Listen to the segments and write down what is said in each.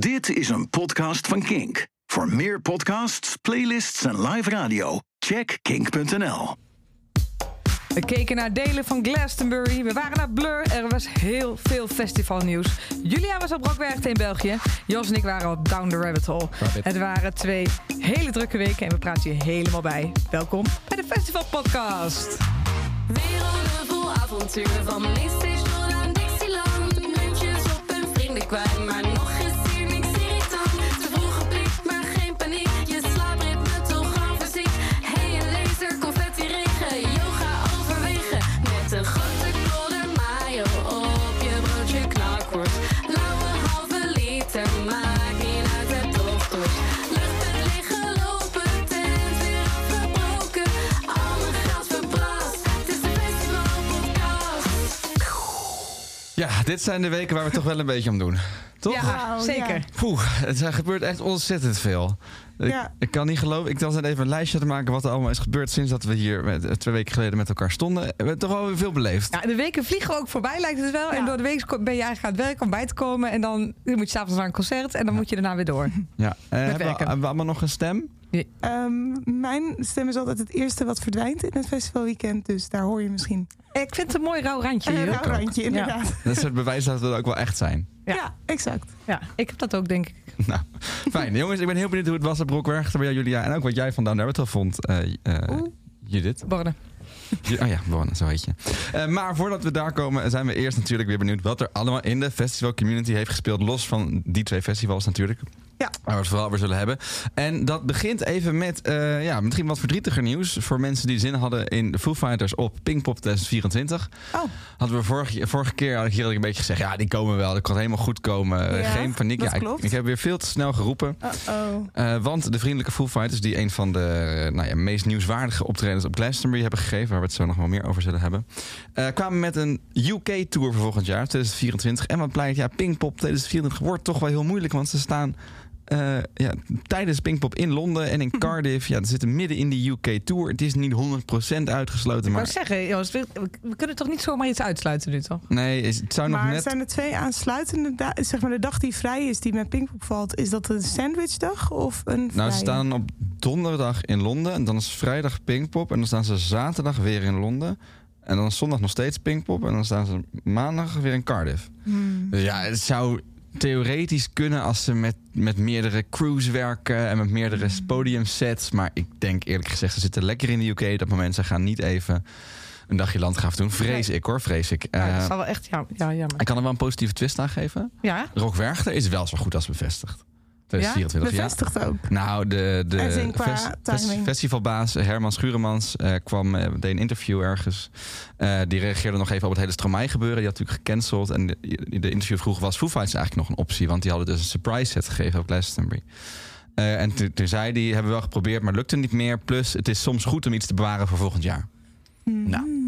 Dit is een podcast van Kink. Voor meer podcasts, playlists en live radio, check kink.nl. We keken naar delen van Glastonbury. We waren naar Blur. Er was heel veel festivalnieuws. Julia was op Rockwerchter in België. Jos en ik waren op Down the Rabbit Hole. Rabbit. Het waren twee hele drukke weken en we praten je helemaal bij. Welkom bij de Festival Podcast. Werelden vol avontuur van Mainstation aan Dixieland. Muntjes op en vrienden kwijt, maar nog Ja, dit zijn de weken waar we toch wel een beetje om doen. Toch? Ja, zeker. Poeh, het er gebeurt echt ontzettend veel. Ik, Ja. ik kan niet geloven. Ik was net even een lijstje te maken wat er allemaal is gebeurd sinds dat we hier met, eh, twee weken geleden met elkaar stonden. We hebben toch wel weer veel beleefd. Ja, de weken vliegen ook voorbij, lijkt het wel. En door de week ben je eigenlijk aan het werk om bij te komen. En dan moet je s'avonds naar een concert en dan moet je daarna weer door. Ja. Eh, hebben, we, hebben we allemaal nog een stem? Ehm, mijn stem is altijd het eerste wat verdwijnt in het festivalweekend. Dus daar hoor je misschien Ik vind het een mooi rauw randje een hier. rauw randje, inderdaad. Dat is het bewijs dat we er ook wel echt zijn. Ja. Ja. exact. Ja, ik heb dat ook, denk ik. Nou, fijn. Jongens, ik ben heel benieuwd hoe het was op Brockwerchter bij Julia. En ook wat jij van Down Rabbit Hole vond, eh eh, Oeh. Judith. Borden. Ja, oh ja, Borne, zo heet je. Eh, maar voordat we daar komen, zijn we eerst natuurlijk weer benieuwd wat er allemaal in de festival community heeft gespeeld. Los van die twee festivals natuurlijk. Ja. Waar we het vooral over zullen hebben. En dat begint even met eh, ja, misschien wat verdrietiger nieuws. Voor mensen die zin hadden in de Foo Fighters op Pinkpop 2024. Oh, Hadden we vorige, vorige keer had ik hier een beetje gezegd. Ja, die komen wel. Dat kan helemaal goed komen. Ja, Geen paniek. Ja, ik, klopt. ik heb weer veel te snel geroepen. Eh, want de vriendelijke Foo Fighters, die een van de nou ja, meest nieuwswaardige optredens op Glastonbury hebben gegeven, waar we het zo nog wel meer over zullen hebben, eh, kwamen met een UK-tour voor volgend jaar, 2024. En wat blijkt, ja, Pinkpop 2024 wordt toch wel heel moeilijk, want ze staan eh, ja, tijdens Pinkpop in Londen en in Cardiff. Ja, ze zitten midden in die UK-tour. Het is niet 100% uitgesloten, Ik wou maar zeggen, we, we kunnen toch niet zomaar iets uitsluiten nu, toch? nee, is- het zou nog Maar net... zijn er twee aansluitende Zeg maar de dag die vrij is, die met Pinkpop valt, is dat een sandwichdag of een Nou, ze staan op donderdag in Londen. En dan is vrijdag Pinkpop. En dan staan ze zaterdag weer in Londen. En dan is zondag nog steeds Pinkpop. En dan staan ze maandag weer in Cardiff. Hmm. Dus ja, het zou theoretisch kunnen als ze met, met meerdere crews werken. En met meerdere Hmm. podiumsets. Maar ik denk eerlijk gezegd, ze zitten lekker in de UK op dat moment. Ze gaan niet even een dagje landgraaf doen. Vrees ik hoor, vrees ik. Ja, Eh, dat zal wel echt ja, ja, jammer. ik kan er wel een positieve twist aan geven. Ja? Rock Werchter is wel zo goed als bevestigd. 2024, ja. Bevestigd ook. Nou, de, de festivalbaas Herman Schuremans eh, kwam, eh, deed een interview ergens. Eh, die reageerde nog even op het hele Stromae gebeuren. Die had natuurlijk gecanceld. En de, de interview vroeg, was Foo Fighters eigenlijk nog een optie? Want die hadden dus een surprise set gegeven op Glastonbury. Eh, en toen, toen zei hij, hebben we wel geprobeerd, maar lukte niet meer. Plus, het is soms goed om iets te bewaren voor volgend jaar. Hmm. Nou.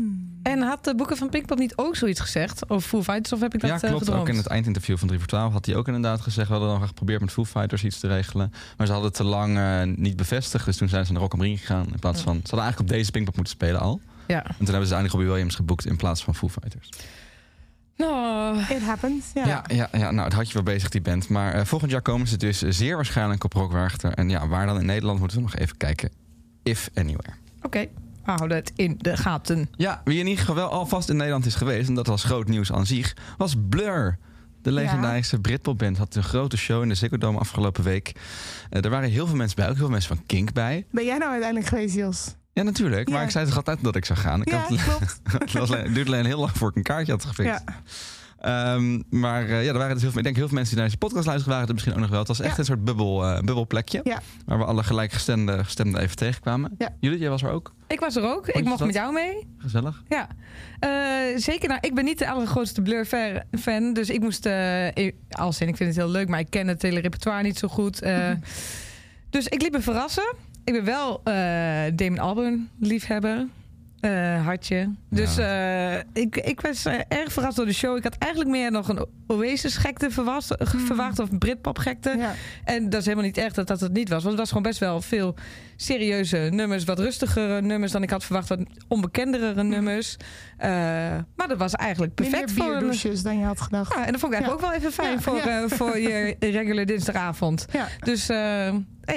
En had de boeken van Pinkpop niet ook zoiets gezegd? Over Foo Fighters, of heb ik dat ja, eh, klopt. gedroomd? Ook in het eindinterview van 3 voor 12 had hij ook inderdaad gezegd... we hadden nog geprobeerd met Foo Fighters iets te regelen. Maar ze hadden het te lang eh, niet bevestigd. Dus toen zijn ze naar Rock am Ring gegaan. In plaats van, ze hadden eigenlijk op deze Pinkpop moeten spelen al. Ja. En toen hebben ze eindelijk Robbie Williams geboekt in plaats van Foo Fighters. Nou, It happens, ja. Ja, ja, ja, nou, het had je wel bezig, die band. Maar eh, volgend jaar komen ze dus zeer waarschijnlijk op Rockwerchter. En ja, waar dan in Nederland moeten we nog even kijken. If anywhere. oké. Houden het in de gaten. Ja, wie in ieder geval wel alvast in Nederland is geweest... en dat was groot nieuws aan zich, was Blur. De legendarische Britpopband had een grote show in de Ziggo Dome afgelopen week. Eh, er waren heel veel mensen bij, ook heel veel mensen van Kink bij. Ben jij nou uiteindelijk geweest, Jos? Ja, natuurlijk. Maar Ja. ik zei toch altijd dat ik zou gaan. Ik Ja, had, klopt. het duurde alleen heel lang voor ik een kaartje had gefixt. Ja. Ehm, maar eh, ja, er waren dus heel veel, ik denk heel veel mensen die naar deze podcast luisteren waren er misschien ook nog wel. Het was echt Ja. een soort bubbel, eh, bubbelplekje. Ja. Waar we alle gelijkgestemden gestemden even tegenkwamen. Ja. Judith, jij was er ook. Ik was er ook. Ik mocht dat? met jou mee. Gezellig. Ja. Eh, zeker. Nou, ik ben niet de allergrootste Blur-fan. Dus ik moest... ik- als in, ik vind het heel leuk, maar ik ken het hele repertoire niet zo goed. Eh, dus ik liet me verrassen. Ik ben wel Damon Albarn liefhebber. Eh, had je. Dus eh, ik, ik was eh, erg verrast door de show. Ik had eigenlijk meer nog een Oasis-gekte verwacht, eh, verwacht of een Britpop-gekte. Ja. En dat is helemaal niet echt dat dat het niet was. Want het was gewoon best wel veel serieuze nummers. Wat rustigere nummers dan ik had verwacht. Wat onbekendere nummers. Eh, maar dat was eigenlijk perfect Minder voor een... bierdouches dan je had gedacht. Ja, en dat vond ik eigenlijk Ja. ook wel even fijn Ja, voor, ja. eh, voor je regular dinsdagavond. Ja. Dus eh,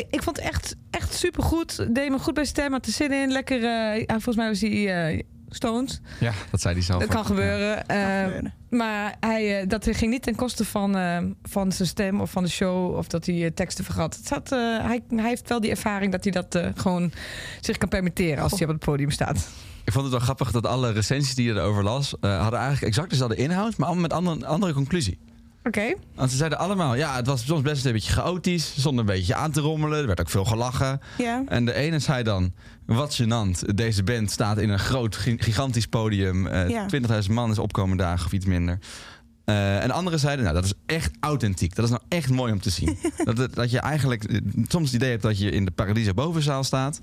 ik vond het echt, echt supergoed. Deed me goed bij stem, had er zin in. Lekker, eh, volgens mij was hij eh Stones. Ja, dat zei hij zelf. Dat ook. kan gebeuren. Eh, gebeuren. maar hij, eh, dat ging niet ten koste van, eh, van zijn stem of van de show. Of dat hij eh, teksten vergat. Het zat, eh, hij, hij heeft wel die ervaring dat hij dat eh, gewoon zich kan permitteren als hij op het podium staat. Ik vond het wel grappig dat alle recensies die je erover las... eh, hadden eigenlijk exact dezelfde inhoud, maar allemaal met andere, andere conclusie. Oké. Want ze zeiden allemaal, ja, het was soms best een beetje chaotisch. Zonder een beetje aan te rommelen. Er werd ook veel gelachen. Ja. En de ene zei dan, wat gênant. Deze band staat in een groot, gi- gigantisch podium. eh Ja. 20.000 man is opkomen dagen of iets minder. Eh, en de anderen zeiden, nou, dat is echt authentiek. Dat is nou echt mooi om te zien. dat, dat je eigenlijk eh, soms het idee hebt dat je in de Paradiso bovenzaal staat.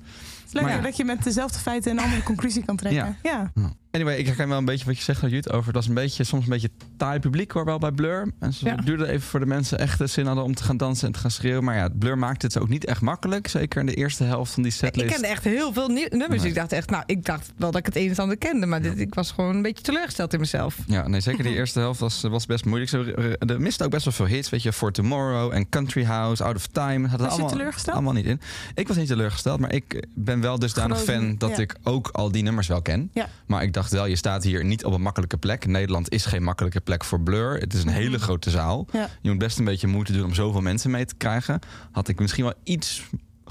Ja. dat je met dezelfde feiten een andere conclusie kan trekken. Ja. Anyway, ik herken wel een beetje wat je zegt, Jut, over. Het was een beetje, soms een beetje taai publiek hoor, wel bij Blur. En ze Ja. duurde even voor de mensen echt de zin hadden om te gaan dansen en te gaan schreeuwen. Maar ja, Blur maakte het ook niet echt makkelijk. Zeker in de eerste helft van die Ik setlist. kende echt heel veel nummers. Nee. Ik dacht echt, nou, ik dacht wel dat ik het een en ander kende. Maar dit, ik was gewoon een beetje teleurgesteld in mezelf. Ja, nee, zeker die eerste helft was, was best moeilijk. Ze, er miste ook best wel veel hits, weet je, For Tomorrow en Country House, Out of Time. Hadden Was allemaal, teleurgesteld? Allemaal niet in. Ik was niet teleurgesteld, maar ik ben wel dusdanig Groot- fan dat ja. ik ook al die nummers wel ken. Ja. Maar ik dacht wel, je staat hier niet op een makkelijke plek. Nederland is geen makkelijke plek voor Blur. Het is een hele grote zaal. Ja. Je moet best een beetje moeite doen om zoveel mensen mee te krijgen. Had ik misschien wel iets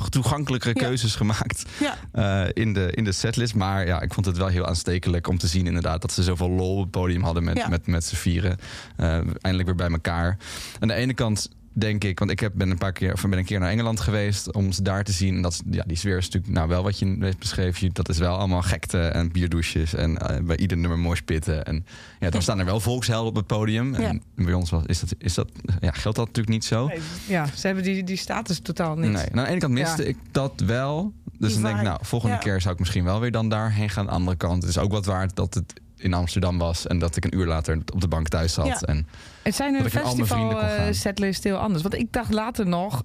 toegankelijkere Ja. keuzes gemaakt Ja. eh, in, de, in de setlist. Maar ja, ik vond het wel heel aanstekelijk om te zien inderdaad... dat ze zoveel lol op het podium hadden met, Ja. met, met z'n vieren. Eh, eindelijk weer bij elkaar. Aan de ene kant denk ik, want ik heb, ben een paar keer of ben een keer naar Engeland geweest om ze daar te zien. En dat, is- ja, die sfeer is natuurlijk nou wel wat je net beschreef. Dat is wel allemaal gekte en bierdouches en eh, bij ieder nummer mooi spitten. En ja, dan staan er wel volkshelden op het podium. En bij ons was, is dat, is dat, ja, geldt dat natuurlijk niet zo. Ja, ze hebben die, die status totaal niet. Nee, aan de ene kant miste Ja. ik dat wel. Dus Die dan denk ik, nou, volgende keer zou ik misschien wel weer dan daarheen gaan. Aan de andere kant, het is ook wat waard dat het in Amsterdam was. En dat ik een uur later op de bank thuis zat. Ja. En Het zijn hun festival eh, setlist heel anders. Want ik dacht later nog...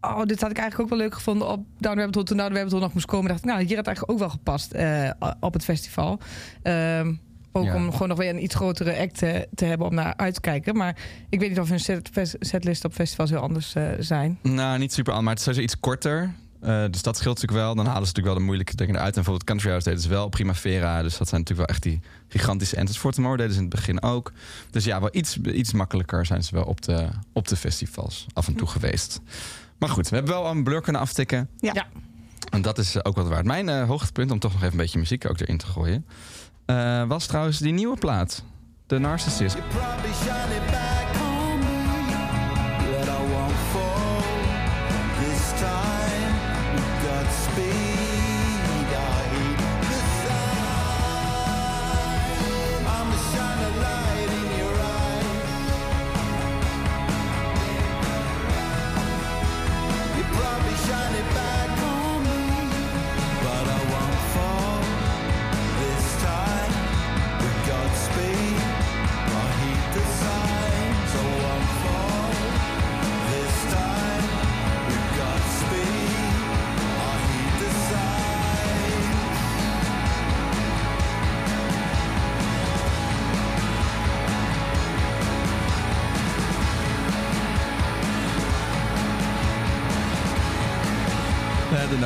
Oh, dit had ik eigenlijk ook wel leuk gevonden op Down Rabbit Hole. Toen Down Rabbit Hole nog moest komen, dacht ik... Nou, hier had eigenlijk ook wel gepast eh, op het festival. Ehm, ook Ja. om gewoon nog weer een iets grotere act te, te hebben om naar uit te kijken. Maar ik weet niet of hun set, setlist op festivals heel anders eh, zijn. Nou, niet super aan, maar het is iets korter. Eh, dus dat scheelt natuurlijk wel. Dan halen ze natuurlijk wel de moeilijke dingen eruit. En bijvoorbeeld Country House deden ze wel Primavera. Dus dat zijn natuurlijk wel echt die gigantische enters. For Tomorrow deden ze in het begin ook. Dus ja, wel iets, iets makkelijker zijn ze wel op de, op de festivals af en toe geweest. Maar goed, we hebben wel een blur kunnen aftikken. Ja. Ja. En dat is eh, ook wat waard. Mijn eh, hoogtepunt, om toch nog even een beetje muziek ook erin te gooien... eh, was trouwens die nieuwe plaat. The Narcissist.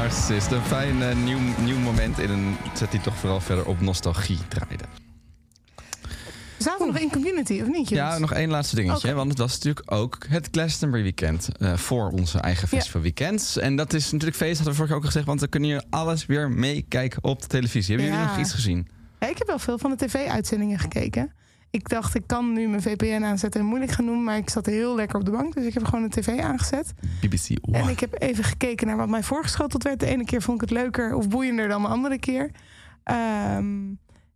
Narcissist. Een fijn eh, nieuw, nieuw moment in een set die toch vooral verder op nostalgie draaide. Zaten we nog in community, of niet? Ja, nog één laatste dingetje. Want het was natuurlijk ook het Glastonbury weekend. eh, voor onze eigen festival weekends. En dat is natuurlijk feest, hadden we vorige keer ook gezegd. Want dan kunnen jullie alles weer meekijken op de televisie. Hebben jullie nog iets gezien? Ja, ik heb wel veel van de tv-uitzendingen gekeken. Ik dacht, ik kan nu mijn VPN aanzetten en moeilijk gaan doen. Maar ik zat heel lekker op de bank. Dus ik heb gewoon de tv aangezet. BBC. En ik heb even gekeken naar wat mij voorgeschoteld werd. De ene keer vond ik het leuker of boeiender dan de andere keer. Ehm,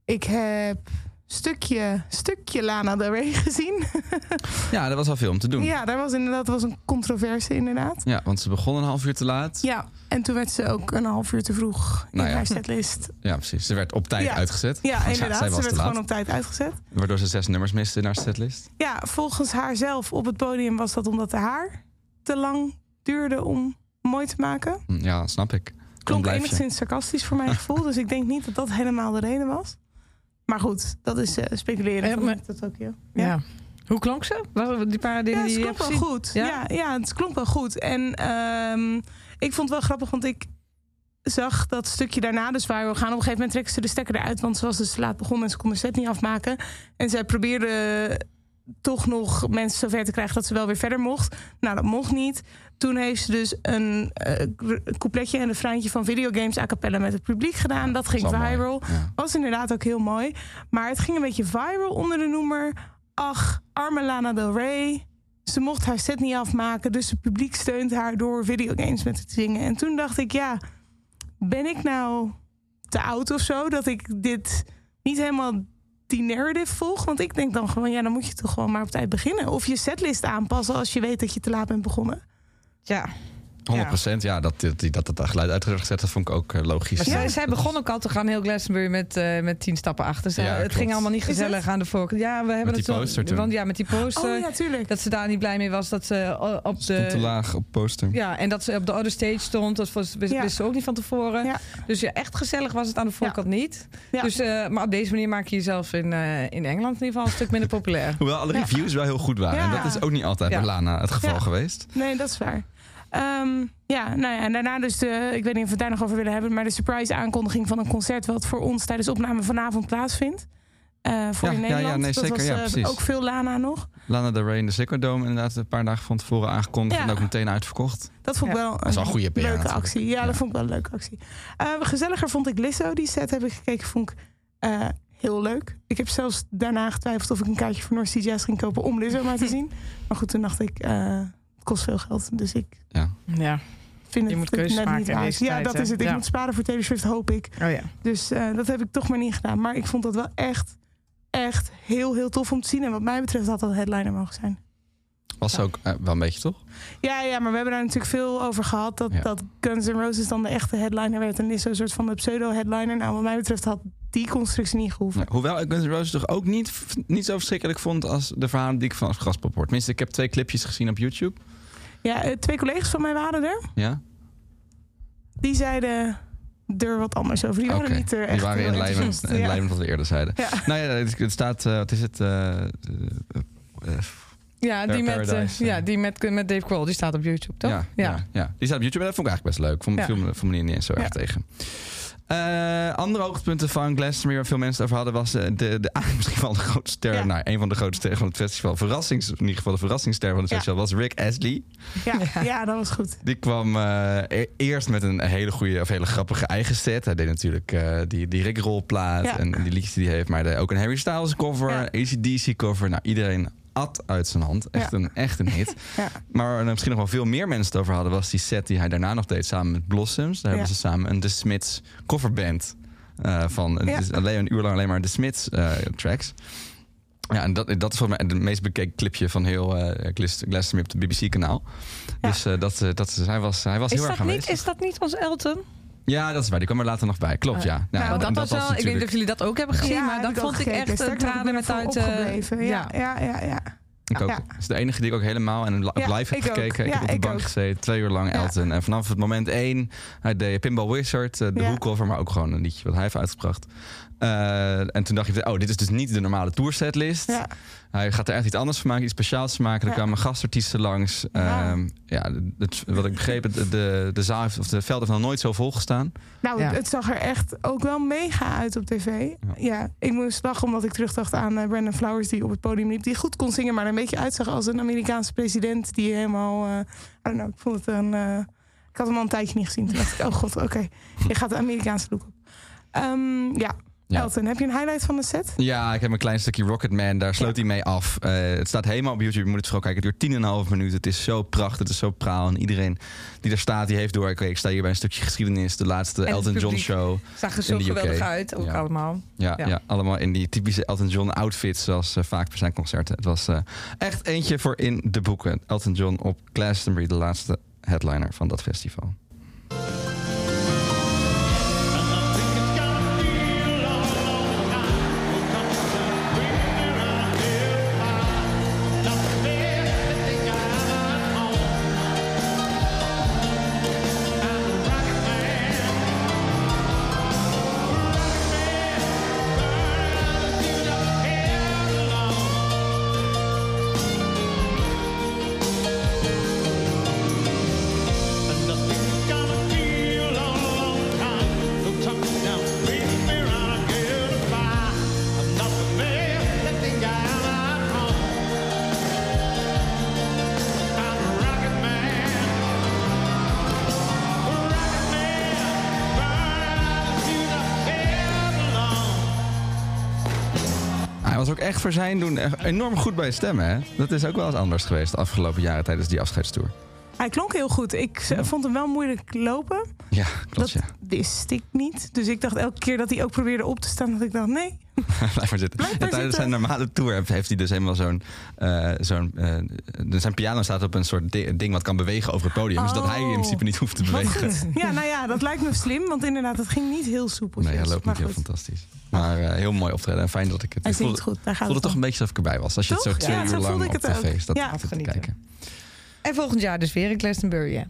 ik heb stukje, stukje Lana Del Rey gezien. Ja, dat was wel veel om te doen. Ja, Ja, daar was inderdaad was een controverse inderdaad. want ze begon een half uur te laat. Ja, Ja, en toen werd ze ook een half uur te vroeg in Nou ja. haar setlist. precies. Ze werd op tijd Ja. uitgezet. Ja, inderdaad. zij Ze werd te laat. gewoon op tijd uitgezet. Waardoor ze zes nummers miste in haar setlist. Ja, volgens haar zelf op het podium was dat omdat de haar te lang duurde om mooi te maken. Ja, snap ik. Klonk enigszins sarcastisch voor mijn gevoel. dus ik denk niet dat dat helemaal de reden was. Maar goed, dat is eh, speculeren. Ja, van maar- de Tokyo. Ja. Hoe klonk ze? Die paar dingen Ja, het klonk wel goed. Ja? Ja? Ja, het klonk wel goed. En ehm, ik vond het wel grappig, want ik zag dat stukje daarna dus waar we gaan. Op een gegeven moment trekken ze de stekker eruit, want ze was dus laat begonnen en ze kon de set niet afmaken. En zij probeerde toch nog mensen zover te krijgen dat ze wel weer verder mocht. Nou, dat mocht niet. Toen heeft ze dus een eh, coupletje en een refreintje van videogames a cappella met het publiek gedaan. dat ging viral. Ja. Was inderdaad ook heel mooi. Maar het ging een beetje viral onder de noemer. Ach, arme Lana Del Rey. Ze mocht haar set niet afmaken. Dus het publiek steunt haar door videogames met te zingen. En toen dacht ik, ja, ben ik nou te oud of zo? Dat ik dit niet helemaal die narrative volg. Want ik denk dan gewoon, ja, dan moet je toch gewoon maar op tijd beginnen. Of je setlist aanpassen als je weet dat je te laat bent begonnen. Ja. 100% ja, dat, dat, dat het geluid uit werd gezet, dat vond ik ook eh, logisch. Maar zij, zij begon ook al te gaan heel Glastonbury met, eh, met tien stappen achter. Ze, Ja, het klopt. ging allemaal niet gezellig aan de voorkant. Ja, we hebben die het zo- poster toen. Want ja, met die poster. Oh ja, tuurlijk. Dat ze daar niet blij mee was dat ze o- op Stond te de. laag op poster. Ja, en dat ze op de other stage stond. Dat was, wist, Ja. ze ook niet van tevoren. Ja. Dus ja, echt gezellig was het aan de voorkant niet. Ja. Dus, eh, maar op deze manier maak je jezelf in, eh, in Engeland in ieder geval een stuk minder populair. Hoewel alle reviews wel heel goed waren. Ja. En dat is ook niet altijd Ja. bij Lana het geval Ja. geweest. Nee, dat is waar. Ehm, ja, nou ja, en daarna dus de, ik weet niet of we het daar nog over willen hebben, maar de surprise aankondiging van een concert wat voor ons tijdens opname vanavond plaatsvindt. Eh, voor Ja, in ja, Nederland. ja, nee, dat zeker, was ja, eh, precies. ook veel Lana nog. Lana Del Rey in de Ziggo Dome inderdaad een paar dagen van tevoren aangekondigd. Ja. En ook meteen uitverkocht. Dat vond ik Ja. wel is een goede PR leuke natuurlijk. actie. Ja, Ja. dat vond ik wel een leuke actie. Eh, gezelliger vond ik Lizzo. Die set heb ik gekeken, vond ik eh, heel leuk. Ik heb zelfs daarna getwijfeld of ik een kaartje voor North Sea Jazz ging kopen om Lizzo maar te zien. Maar goed, toen dacht ik, eh, kost veel geld. Dus ik Ja. vind Je het moet keuzes net maken niet in waard. deze Ja, tijd, dat hè? is het. Ik Ja. moet sparen voor Taylor Swift, hoop ik. Oh ja. Dus eh, dat heb ik toch maar niet gedaan. Maar ik vond dat wel echt, echt heel, heel tof om te zien. En wat mij betreft had dat headliner mogen zijn. Was ze ook eh, wel een beetje, toch? Ja, ja, maar we hebben daar natuurlijk veel over gehad. Dat, Ja. dat Guns N' Roses dan de echte headliner werd. En is zo'n soort van de pseudo-headliner. Nou, wat mij betreft had die constructie niet gehoeven. Ja, hoewel ik Guns N' Roses toch ook niet, niet zo verschrikkelijk vond als de verhalen die ik van Graspop hoor. Tenminste, ik heb twee clipjes gezien op YouTube. Ja, eh, twee collega's van mij waren er. Ja? Die zeiden er wat anders over. Die waren niet er echt Die waren in lijn met, enthousiast. in Ja. lijn wat we eerder zeiden. Ja. Nou ja, het het staat, eh, wat is het? eh, eh, eh, Ja, die met, eh, eh. ja, die met, met Dave Grohl, die staat op YouTube, toch? Ja, ja. Ja, die staat op YouTube en dat vond ik eigenlijk best leuk. Vond, Ja. viel, me- vond me niet eens zo erg Ja. tegen. Eh, andere hoogtepunten van Glastonbury waar veel mensen het over hadden was eh, de, de misschien wel de grootste ster, Ja. nou een van de grootste sterren van het festival, verrassings, in ieder geval de verrassingsster van het Ja. festival was Rick Astley. Ja, ja, dat was goed. Die kwam eh, e- eerst met een hele goede of hele grappige eigen set. Hij deed natuurlijk eh, die, die Rick Roll plaat Ja. en, en die liedjes die hij heeft, maar deed ook een Harry Styles cover, Ja. ACDC cover. Nou, iedereen at uit zijn hand. Echt, Ja. een, echt een hit. Ja. Maar waar misschien nog wel veel meer mensen het over hadden, was die set die hij daarna nog deed samen met Blossoms. Daar hebben ze samen een The Smiths coverband eh, van. Het is alleen een uur lang alleen maar The Smiths eh, tracks. Ja, en dat, dat is volgens mij het meest bekeken clipje van heel eh Glas- Glastonbury op het BBC-kanaal. Ja. Dus eh, dat, eh, dat, hij was, hij was Is heel erg dat, niet, aanwezig. is dat niet ons Elton? Ja, dat is waar. Die kwam er later nog bij. Klopt, Ah, ja. Nou, want dat, was wel, ik weet niet of jullie dat ook hebben gezien, Ja, maar dat vond ik echt een tranen met uit... eh. Ja, ja, ja, ja. Ik ook. Ja. Dat is de enige die ik ook helemaal en op live heb ik ook. gekeken. Ik Ja, heb op de ik bank ook. gezeten, twee uur lang Ja. Elton. En vanaf het moment één, hij deed Pinball Wizard, eh, de Ja. hoekcover, maar ook gewoon een liedje wat hij heeft uitgebracht. Eh, en toen dacht ik, oh, dit is dus niet de normale toursetlist. Ja. Hij gaat er echt iets anders van maken, iets speciaals van maken. Er Ja. kwamen gastartiesten langs. Ja. Ehm, ja, het, wat ik begreep, de, de, de zaal heeft, of de veld heeft nog nooit zo vol gestaan. Nou, Ja. het, zag er echt ook wel mega uit op tv. Ja, ik moest lachen omdat ik terugdacht aan eh, Brandon Flowers... die op het podium liep, die goed kon zingen... maar er een beetje uitzag als een Amerikaanse president... die helemaal... eh I don't know, ik vond het een... eh, ik had hem al een tijdje niet gezien. Toen dacht ik, oh god, oké. Je gaat de Amerikaanse look op. Ehm, ja, Ja. Elton, heb je een highlight van de set? Ja, ik heb een klein stukje Rocketman. Daar sloot hij mee af. Eh, het staat helemaal op YouTube. Je moet het vooral kijken. Het duurt 10,5 minuten. Het is zo prachtig. Het is zo praal. En iedereen die er staat, die heeft door. Ik sta hier bij een stukje geschiedenis. De laatste Elton John show. Zag er zo geweldig uit, ook Ja. allemaal. Ja, ja. Ja. allemaal in die typische Elton John outfits. Zoals eh, vaak bij zijn concerten. Het was eh, echt eentje voor in de boeken. Elton John op Glastonbury. De laatste headliner van dat festival. Ook echt voor zijn doen enorm goed bij stemmen. Hè? Dat is ook wel eens anders geweest de afgelopen jaren tijdens die afscheidstoer. Hij klonk heel goed. Ik vond hem wel moeilijk lopen. Ja, klopt Dat ja. wist ik niet. Dus ik dacht elke keer dat hij ook probeerde op te staan, dat ik dacht, nee. Blijf maar zitten. Blijf Ja, maar tijdens zitten. zijn normale tour heeft, hij dus helemaal zo'n... eh, zo'n eh, zijn piano staat op een soort di- ding wat kan bewegen over het podium. Dus dat hij in Oh. principe niet hoeft te bewegen. Ja, nou ja, dat lijkt me slim, want inderdaad, het ging niet heel soepel. Nee, hij loopt maar niet heel fantastisch. Maar eh, heel mooi optreden. En fijn dat ik het... Hij ik voelde, goed, daar gaat voelde het toch een beetje alsof ik erbij was. Als je het zo twee Ja, uur zo lang voelde op ik het tv ook. staat Ja. te Genieten. kijken. En volgend jaar dus weer in Glastonbury, hè?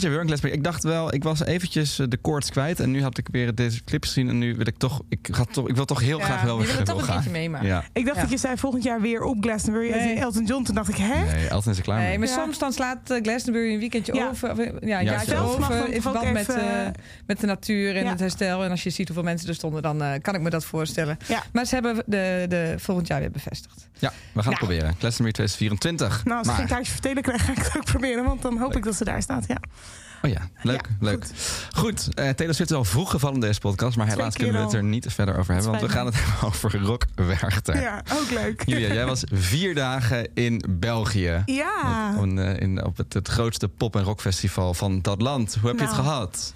Weer een Glastonbury. Ik dacht wel, ik was eventjes eh, de koorts kwijt. En nu had ik weer deze clip gezien. En nu wil ik toch... Ik, ga toch, ik wil toch heel Ja, graag wel weer wil het toch een keertje meemaken. Ja. Ik dacht Ja. dat je zei volgend jaar weer op Glastonbury Nee. in Elton John. Toen dacht ik, hè? Nee, Elton is er klaar Nee, mee. maar Ja. soms dan slaat eh, Glastonbury een weekendje Ja. over. of, eh, Ja, een Ja, jaartje over. In verband met, eh, met de natuur en Ja. het herstel. En als je ziet hoeveel mensen er stonden, dan eh, kan ik me dat voorstellen. Ja. Maar ze hebben de, de volgend jaar weer bevestigd. Ja, we gaan het Ja. proberen. Glastonbury 2024. Nou, als ik kaartje vertellen krijg, ga ik het ook proberen. Want dan hoop ik dat ze daar staat, ja. Oh ja, leuk. Ja, leuk. Goed, eh Taylor Swift is al vroeg gevallen in deze podcast. Maar helaas kunnen we het er niet verder over hebben. Want we gaan het hebben over Rock Werchter. Ja, ook leuk. Julia, jij was vier dagen in België. Ja, Op, eh, in, op het, het grootste pop- en rockfestival van dat land. Hoe heb je het Nou. gehad?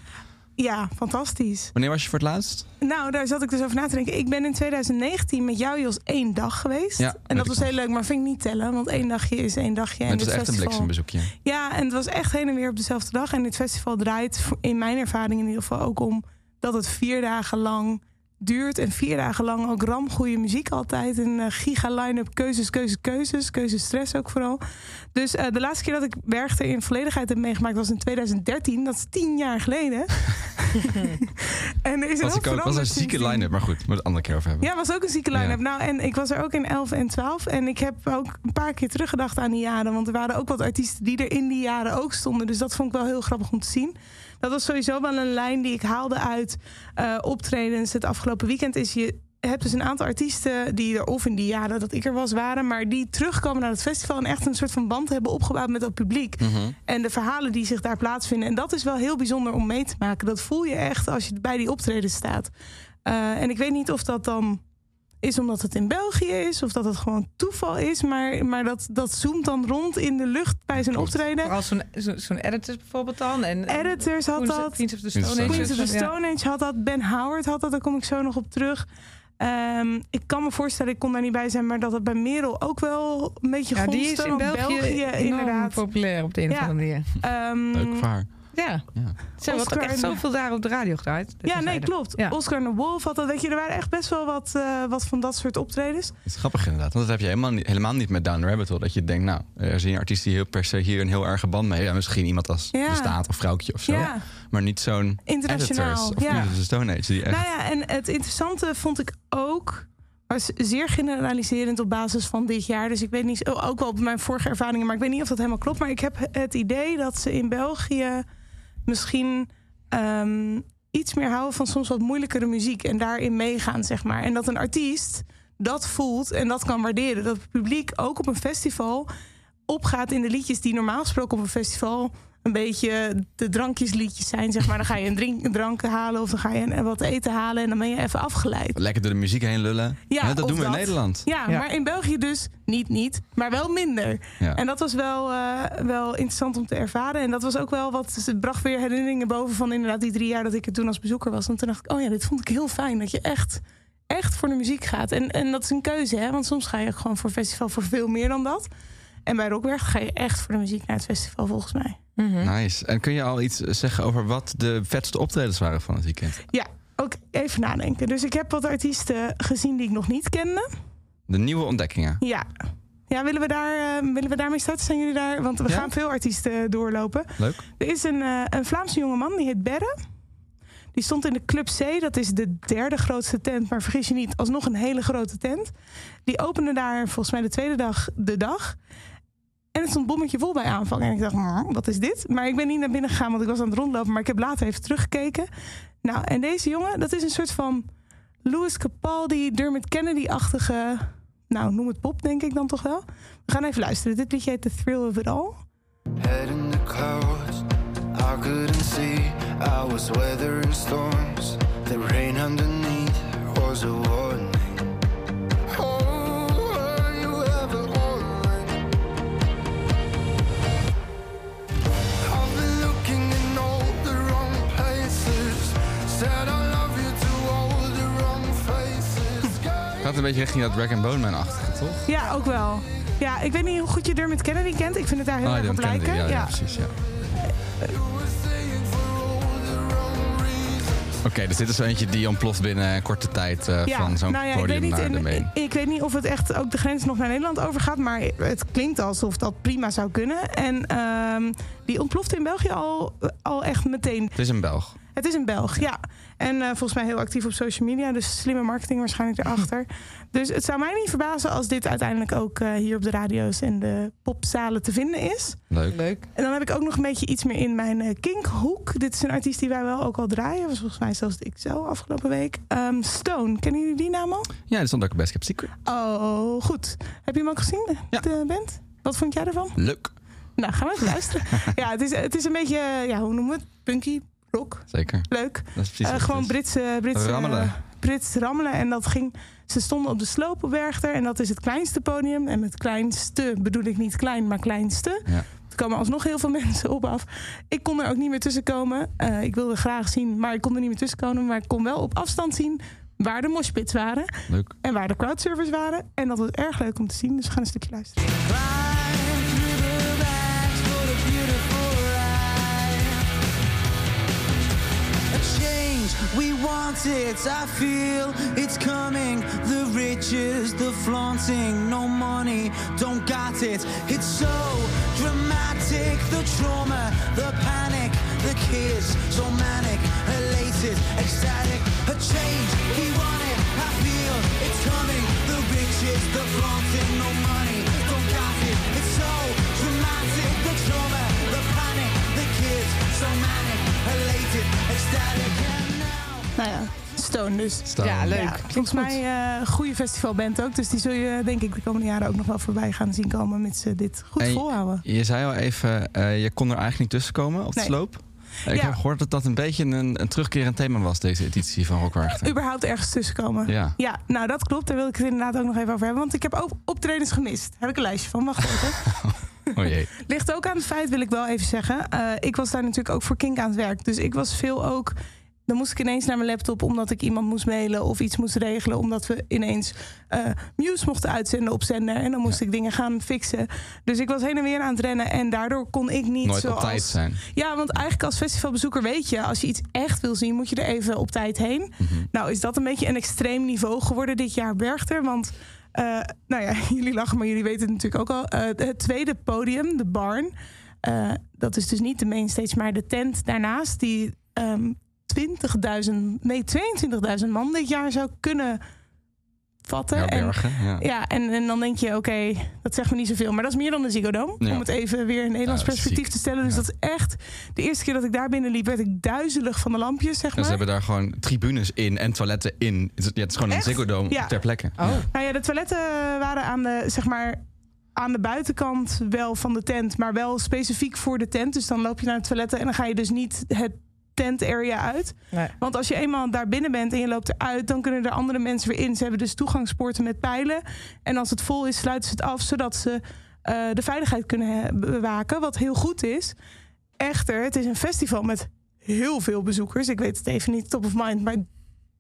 Ja, fantastisch. Wanneer was je voor het laatst? Nou, daar zat ik dus over na te denken. Ik ben in 2019 met jou, Jos, één dag geweest. Ja, en dat was nog. heel leuk, maar vind ik niet tellen. Want één dagje is één dagje. het en was dit echt een bliksembezoekje. Ja, en het was echt heen en weer op dezelfde dag. En dit festival draait in mijn ervaring in ieder geval ook om dat het vier dagen lang duurt. En vier dagen lang ook ramgoede muziek altijd. Een eh, giga line-up, keuzes, keuzes, keuzes. Keuzestress ook vooral. Dus eh, de laatste keer dat ik Werchter in volledigheid heb meegemaakt was in 2013. Dat is tien jaar geleden. en er is Was, een ik ook, was een zieke line-up, maar goed, moeten we het andere keer over hebben. ja, was ook een zieke line-up. Ja. Nou, en ik was er ook in 11 en 12. En ik heb ook een paar keer teruggedacht aan die jaren. Want er waren ook wat artiesten die er in die jaren ook stonden. Dus dat vond ik wel heel grappig om te zien. Dat was sowieso wel een lijn die ik haalde uit eh, optredens het afgelopen weekend. Is je hebt dus een aantal artiesten die er of in die jaren dat ik er was waren, maar die terugkomen naar het festival en echt een soort van band hebben opgebouwd met dat publiek. Mhm. En de verhalen die zich daar plaatsvinden. En dat is wel heel bijzonder om mee te maken. Dat voel je echt als je bij die optreden staat. Eh, en ik weet niet of dat dan is omdat het in België is, of dat het gewoon toeval is. Maar, maar dat, dat zoomt dan rond in de lucht bij zijn Klopt. optreden. Vooral zo'n zo, zo'n editors bijvoorbeeld dan. En, Editors had dat. Queens of the Stone Age. Queens of the Ja. Stone Age had dat. Ben Howard had dat. Daar kom ik zo nog op terug. Ehm, ik kan me voorstellen, ik kon daar niet bij zijn, maar dat het bij Merel ook wel een beetje Ja, die is in België, enorm inderdaad. populair op de een of andere manier. Ehm, Leuk voor haar. Ja, Ja. ze hebben ook echt zoveel daar op de radio gedraaid. Ja, nee, klopt. Ja. Oscar en de Wolf had dat. Weet je, er waren echt best wel wat, eh, wat van dat soort optredens. Het is grappig inderdaad. Want dat heb je helemaal niet, helemaal niet met Down the Rabbit Hole. Dat je denkt, nou, er is een artiest die heel per se hier een heel erge band mee. Ja, misschien iemand als Ja. de staat of vrouwtje of zo. Ja, Maar niet zo'n internationaal. editors of the Stone Age. Die echt... Nou ja, en het interessante vond ik ook. Was zeer generaliserend op basis van dit jaar. Dus ik weet niet, ook wel op mijn vorige ervaringen, maar ik weet niet of dat helemaal klopt. Maar ik heb het idee dat ze in België misschien ehm, iets meer houden van soms wat moeilijkere muziek en daarin meegaan, zeg maar. En dat een artiest dat voelt en dat kan waarderen. Dat het publiek ook op een festival opgaat in de liedjes die normaal gesproken op een festival een beetje de drankjesliedjes zijn, zeg maar. Dan ga je een, drink, een drank halen of dan ga je een, wat eten halen en dan ben je even afgeleid. Lekker door de muziek heen lullen. Ja, dat doen we in. Nederland. Ja, Ja. maar in België dus niet niet, maar wel minder. Ja. En dat was wel, eh, wel interessant om te ervaren. En dat was ook wel wat, het bracht weer herinneringen boven van inderdaad die drie jaar dat ik er toen als bezoeker was. En toen dacht ik, oh ja, dit vond ik heel fijn. Dat je echt, echt voor de muziek gaat. En, en dat is een keuze, hè. Want soms ga je gewoon voor festival voor veel meer dan dat. En bij Rockwerk ga je echt voor de muziek naar het festival, volgens mij. Mhm. Nice. En kun je al iets zeggen over wat de vetste optredens waren van het weekend? Ja, ook even nadenken. Dus ik heb wat artiesten gezien die ik nog niet kende. De nieuwe ontdekkingen. Ja. Ja, willen we, daar, eh, willen we daarmee starten? Zijn jullie daar? Want we Ja. gaan veel artiesten doorlopen. Leuk. Er is een, eh, een Vlaamse jongeman, die heet Berre. Die stond in de Club C, dat is de derde grootste tent. Maar vergis je niet, alsnog een hele grote tent. Die opende daar volgens mij de tweede dag de dag. En het stond bommetje vol bij aanvang. En ik dacht, "Hmm, wat is dit? Maar ik ben niet naar binnen gegaan, want ik was aan het rondlopen. Maar ik heb later even teruggekeken. Nou, en deze jongen, dat is een soort van Louis Capaldi, Dermot Kennedy-achtige... Nou, noem het pop, denk ik dan toch wel. We gaan even luisteren. Dit liedje heet The Thrill of It All. Head in the clouds, I couldn't see. I was weathering storms. The rain underneath was a warning. Gaat een beetje richting dat and Bone Man-achtige, toch? Ja, ook wel. Ja, ik weet niet hoe goed je Dermot Kennedy kent. Ik vind het daar heel Ah, erg op Kennedy, lijken. Ja, ja, Ja. precies. Ja. Oké, dus dit is zo eentje die ontploft binnen een korte tijd eh, Ja, van zo'n nou ja, ik weet, podium niet, naar de in- main. ik, ik weet niet of het echt ook de grens nog naar Nederland overgaat. Maar het klinkt alsof dat prima zou kunnen. En ehm, die ontplofte in België al, al echt meteen. Het is een Belg. Het is een Belg, ja. En eh, volgens mij heel actief op social media. Dus slimme marketing waarschijnlijk erachter. dus het zou mij niet verbazen als dit uiteindelijk ook eh, hier op de radio's en de popzalen te vinden is. Leuk. Leuk. En dan heb ik ook nog een beetje iets meer in mijn eh, kinkhoek. Dit is een artiest die wij wel ook al draaien. Was volgens mij zelfs ik zelf afgelopen week. Ehm, Stone, kennen jullie die naam al? Ja, dit stond ook Best Kept Secret. Oh, goed. Heb je hem ook gezien, de, Ja. de band? Wat vond jij ervan? Leuk. Nou, gaan we even luisteren. ja, het is, het is een beetje, ja, hoe noemen we het? Punky, rock, Zeker. leuk. Dat is precies Eh, gewoon is. Britse, Britse Rammelen. Brits rammelen. En dat ging. Ze stonden op de sloop op Werchter. En dat is het kleinste podium. En met kleinste bedoel ik niet klein, maar kleinste. Ja. Er komen alsnog heel veel mensen op af. Ik kon er ook niet meer tussen komen. Eh, ik wilde graag zien, maar ik kon er niet meer tussen komen. Maar ik kon wel op afstand zien waar de moshpits waren. Leuk. En waar de crowdservers waren. En dat was erg leuk om te zien. Dus we gaan een stukje luisteren. We want it i feel it's coming. The riches the flaunting no money don't got it. It's so dramatic the trauma the panic the kids so manic elated ecstatic a change we want it. I feel it's coming. The riches the flaunting no money don't got it. It's so dramatic the trauma the panic the kids so manic elated ecstatic Nou ja, Stone dus. Stone. Ja, leuk. Ja, volgens goed. mij eh, een goede festivalband ook. Dus die zul je denk ik de komende jaren ook nog wel voorbij gaan zien komen. Met ze dit goed En volhouden. Je zei al even, eh, je kon er eigenlijk niet tussen komen op de Nee. sloop. Ik Ja. heb gehoord dat dat een beetje een, een terugkerend thema was, deze editie van Rockwachter. Überhaupt ergens tussenkomen. Ja. Ja, nou dat klopt. Daar wil ik het inderdaad ook nog even over hebben. Want ik heb ook optredens gemist. Heb ik een lijstje van. Wacht even. Oh jee. Ligt ook aan het feit, wil ik wel even zeggen. Eh, ik was daar natuurlijk ook voor Kink aan het werk. Dus ik was veel ook. Dan moest ik ineens naar mijn laptop omdat ik iemand moest mailen of iets moest regelen. Omdat we ineens eh Muse mochten uitzenden op zender. En dan moest ik dingen gaan fixen. Dus ik was heen en weer aan het rennen. En daardoor kon ik niet Nooit zoals... op tijd zijn. Ja, want eigenlijk als festivalbezoeker weet je... als je iets echt wil zien, moet je er even op tijd heen. Mhm. Nou is dat een beetje een extreem niveau geworden dit jaar Bergter. Want, eh, nou ja, jullie lachen, maar jullie weten het natuurlijk ook al. Eh, het tweede podium, de barn... dat is dus niet de mainstage, maar de tent daarnaast... die ehm 20.000, nee 22.000 man dit jaar zou kunnen vatten. Ja, En- bergen. Ja. ja, en, en dan denk je, oké, dat zegt me niet zoveel. Maar dat is meer dan de Ziggo Dome. Ja. Om het even weer in Nederlands perspectief ziek. te stellen. Dus Ja. dat is echt... De eerste keer dat ik daar binnen liep, werd ik duizelig van de lampjes, zeg Dus maar. ze hebben daar gewoon tribunes in en toiletten in. Het is, ja, het is gewoon Echt? een Ziggo Dome Ja. ter plekke. Oh. Nou ja, de toiletten waren aan de, zeg maar... aan de buitenkant wel van de tent, maar wel specifiek voor de tent. Dus dan loop je naar het toiletten en dan ga je dus niet het tent area uit. Nee. Want als je eenmaal daar binnen bent en je loopt eruit, dan kunnen er andere mensen weer in. Ze hebben dus toegangspoorten met pijlen. En als het vol is, sluiten ze het af, zodat ze eh, de veiligheid kunnen bewaken. Wat heel goed is. Echter, het is een festival met heel veel bezoekers. Ik weet het even niet top of mind, maar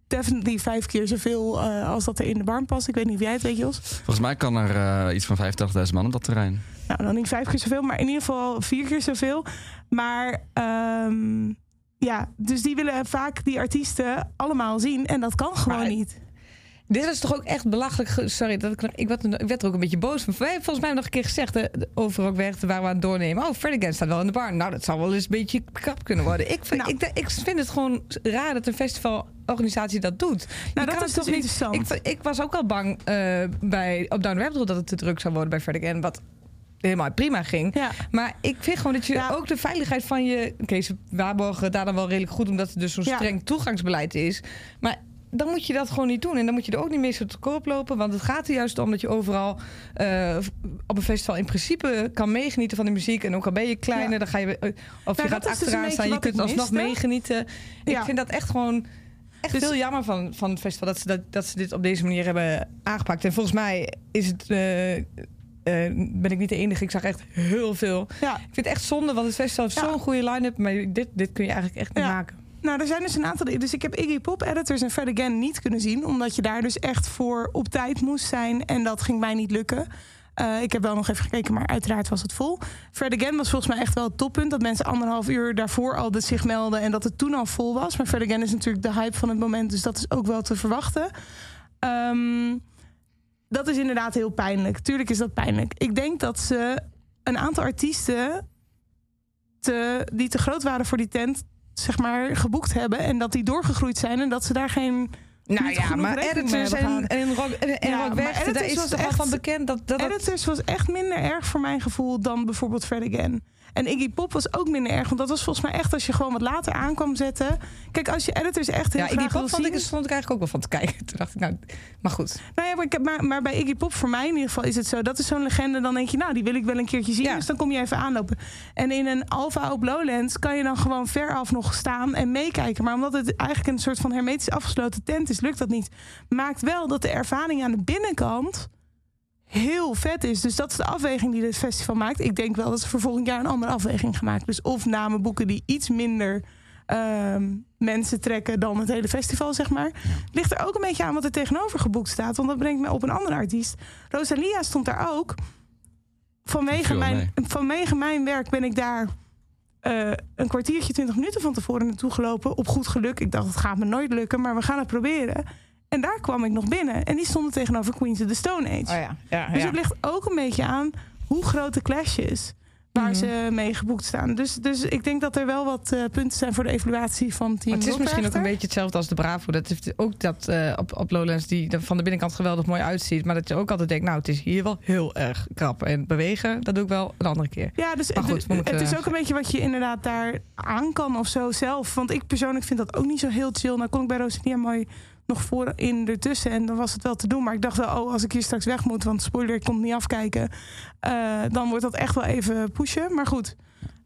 definitely vijf keer zoveel eh, als dat er in de barn past. Ik weet niet of jij het weet, Jos. Volgens mij kan er eh, iets van 85.000 man op dat terrein. Nou, dan niet vijf keer zoveel, maar in ieder geval vier keer zoveel. Maar ehm, ja, dus die willen vaak die artiesten allemaal zien. En dat kan gewoon Maar- niet. Dit is toch ook echt belachelijk. Sorry, dat ik, ik, werd, ik werd er ook een beetje boos van. Wij hebben volgens mij nog een keer gezegd, hè, overal weg waar we aan het doornemen. Oh, Fred Again staat wel in de bar. Nou, dat zou wel eens een beetje krap kunnen worden. Ik vind, Nou. ik, ik vind het gewoon raar dat een festivalorganisatie dat doet. Je Nou, kan dat is het dus interessant. Ik, ik was ook al bang eh, bij, op Down Rabbit Hole dat het te druk zou worden bij Fred Again. Wat helemaal prima ging. Ja. Maar ik vind gewoon dat je Ja. ook de veiligheid van je... Oké, ze waarborgen daar dan wel redelijk goed... omdat het dus zo'n Ja. streng toegangsbeleid is. Maar dan moet je dat gewoon niet doen. En dan moet je er ook niet mee zo te koop lopen. Want het gaat er juist om dat je overal eh, op een festival... in principe kan meegenieten van de muziek. En ook al ben je kleiner, Ja. dan ga je... eh, of Nou, je gaat dus achteraan staan. Je kunt alsnog miste. meegenieten. Ik vind dat echt gewoon... Echt Dus- heel jammer van, van het festival dat ze, dat, dat ze dit op deze manier hebben aangepakt. En volgens mij is het, eh, eh, ben ik niet de enige. Ik zag echt heel veel Ja. ik vind het echt zonde, want het festival heeft Ja. zo'n goede line-up. Maar dit, dit kun je eigenlijk echt niet Ja. maken. Nou, er zijn dus een aantal. Dus ik heb Iggy Pop, Editors en Fred Again niet kunnen zien. Omdat je daar dus echt voor op tijd moest zijn. En dat ging mij niet lukken. Eh, ik heb wel nog even gekeken, maar uiteraard was het vol. Fred Again was volgens mij echt wel het toppunt. Dat mensen anderhalf uur daarvoor al zich melden. En dat het toen al vol was. Maar Fred Again is natuurlijk de hype van het moment. Dus dat is ook wel te verwachten. Ehm, dat is inderdaad heel pijnlijk. Tuurlijk is dat pijnlijk. Ik denk dat ze een aantal artiesten te, die te groot waren voor die tent, zeg maar, geboekt hebben. En dat die doorgegroeid zijn en dat ze daar geen. Nou ja, maar editors en, en rock, en, en Ja, rock maar Weg, daar Editors is al echt- van bekend dat, dat Editors was echt minder erg voor mijn gevoel dan bijvoorbeeld Fred Again. En Iggy Pop was ook minder erg, want dat was volgens mij echt als je gewoon wat later aan kwam zetten. Kijk, als je editors echt heel ja, Iggy graag wil Pop vond ik, zien- stond ik eigenlijk ook wel van te kijken. Toen dacht ik, nou, maar goed. Nou ja, maar, ik maar, maar bij Iggy Pop, voor mij in ieder geval, is het zo. Dat is zo'n legende. Dan denk je, nou, die wil ik wel een keertje zien. Ja. Dus dan kom je even aanlopen. En in een Alpha op Lowlands kan je dan gewoon veraf nog staan en meekijken. Maar omdat het eigenlijk een soort van hermetisch afgesloten tent is, lukt dat niet. Maakt wel dat de ervaring aan de binnenkant heel vet is. Dus dat is de afweging die dit festival maakt. Ik denk wel dat ze voor volgend jaar een andere afweging gaan maken. Dus of namen boeken die iets minder ehm, mensen trekken dan het hele festival, zeg maar. Ligt er ook een beetje aan wat er tegenover geboekt staat. Want dat brengt me op een andere artiest. Rosalia stond daar ook. Vanwege mijn, vanwege mijn werk ben ik daar eh, een kwartiertje, twintig minuten van tevoren naartoe gelopen. Op goed geluk. Ik dacht, het gaat me nooit lukken, maar we gaan het proberen. En daar kwam ik nog binnen. En die stonden tegenover Queens of the Stone Age. Oh ja, ja, Dus het ligt ook een beetje aan hoe groot de clash is. Waar Mhm. ze mee geboekt staan. Dus, dus ik denk dat er wel wat eh, punten zijn voor de evaluatie van team. Maar het is misschien ook een beetje hetzelfde als de Bravo. Dat heeft ook dat eh, op, op Lowlands die er van de binnenkant geweldig mooi uitziet. Maar dat je ook altijd denkt, nou, het is hier wel heel erg krap. En bewegen, dat doe ik wel een andere keer. Ja, dus goed, het- we moeten- het is ook een beetje wat je inderdaad daar aan kan of zo zelf. Want ik persoonlijk vind dat ook niet zo heel chill. Nou kon ik bij Rosalia mooi nog voor in ertussen en dan was het wel te doen. Maar ik dacht wel, oh, als ik hier straks weg moet, want spoiler, ik kon niet afkijken. eh, dan wordt dat echt wel even pushen. Maar goed,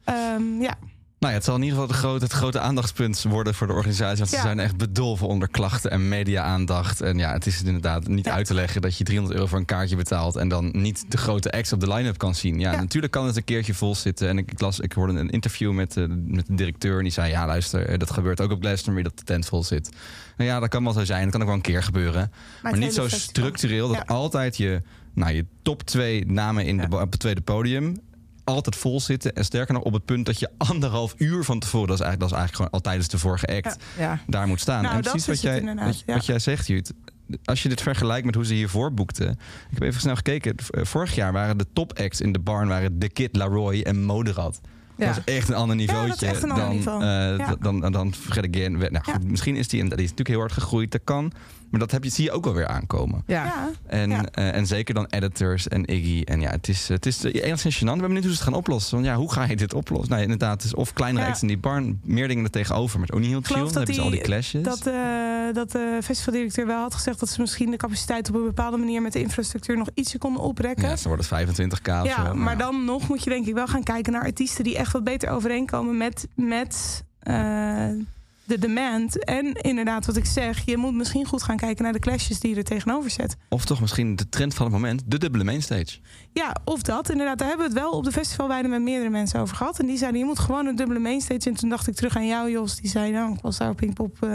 Ehm, ja. Nou ja, het zal in ieder geval de grote, het grote aandachtspunt worden voor de organisatie. Want ze Ja. zijn echt bedolven onder klachten en media-aandacht. En ja, het is inderdaad niet Ja. uit te leggen dat je 300 euro voor een kaartje betaalt. en dan niet de grote acts op de line-up kan zien. Ja, Ja. natuurlijk kan het een keertje vol zitten. En ik, ik, las, ik hoorde een interview met, de met de directeur. En die zei: Ja, luister, eh, dat gebeurt ook op Glastonbury dat de tent vol zit. Nou ja, dat kan wel zo zijn. Dat kan ook wel een keer gebeuren. Maar, het niet zo structureel dat altijd je, nou, je top twee namen in de, op het tweede podium altijd vol zitten. En sterker nog op het punt dat je anderhalf uur van tevoren... dat is eigenlijk, dat is eigenlijk gewoon al tijdens de vorige act... Ja. daar moet staan. Nou, en precies wat jij, wat, ja. wat jij zegt, Jut. Als je dit vergelijkt met hoe ze hiervoor boekten... Ik heb even snel gekeken. Eh, Vorig jaar waren de top acts in de barn... waren The Kid, Laroi en Moderat. Dat is echt een ander Ja, dat is niveautje echt een ander dan, niveau. eh, dan, dan, dan Fred Again. Nou, goed. Misschien is die, en die is natuurlijk heel hard gegroeid, dat kan. Maar dat heb je, zie je ook wel weer aankomen. Ja. Ja. En, Ja. eh, en zeker dan editors en Iggy. En ja, het is, het is eh, enigszins gênant. Ik ben benieuwd hoe ze het gaan oplossen. Want ja, hoe ga je dit oplossen? Nou, inderdaad, het is of kleinere Ja. acts in die barn, meer dingen er tegenover. Maar het is ook niet heel chill. Dan dat hebben ze al die clashes. Dat, eh, dat de festivaldirecteur wel had gezegd dat ze misschien de capaciteit op een bepaalde manier met de infrastructuur nog ietsje konden oprekken. Ja, dan wordt het 25k of Ja, zo. maar ja. dan nog moet je denk ik wel gaan kijken naar artiesten die echt wat beter overeenkomen met, met eh, de demand. En inderdaad, wat ik zeg, je moet misschien goed gaan kijken naar de clashes die je er tegenover zet. Of toch misschien de trend van het moment, de dubbele mainstage. Ja, of dat. Inderdaad, daar hebben we het wel op de festivalweide met meerdere mensen over gehad. En die zeiden, je moet gewoon een dubbele mainstage. En toen dacht ik terug aan jou, Jos. Die zei, nou, ik was daar op Pinkpop... eh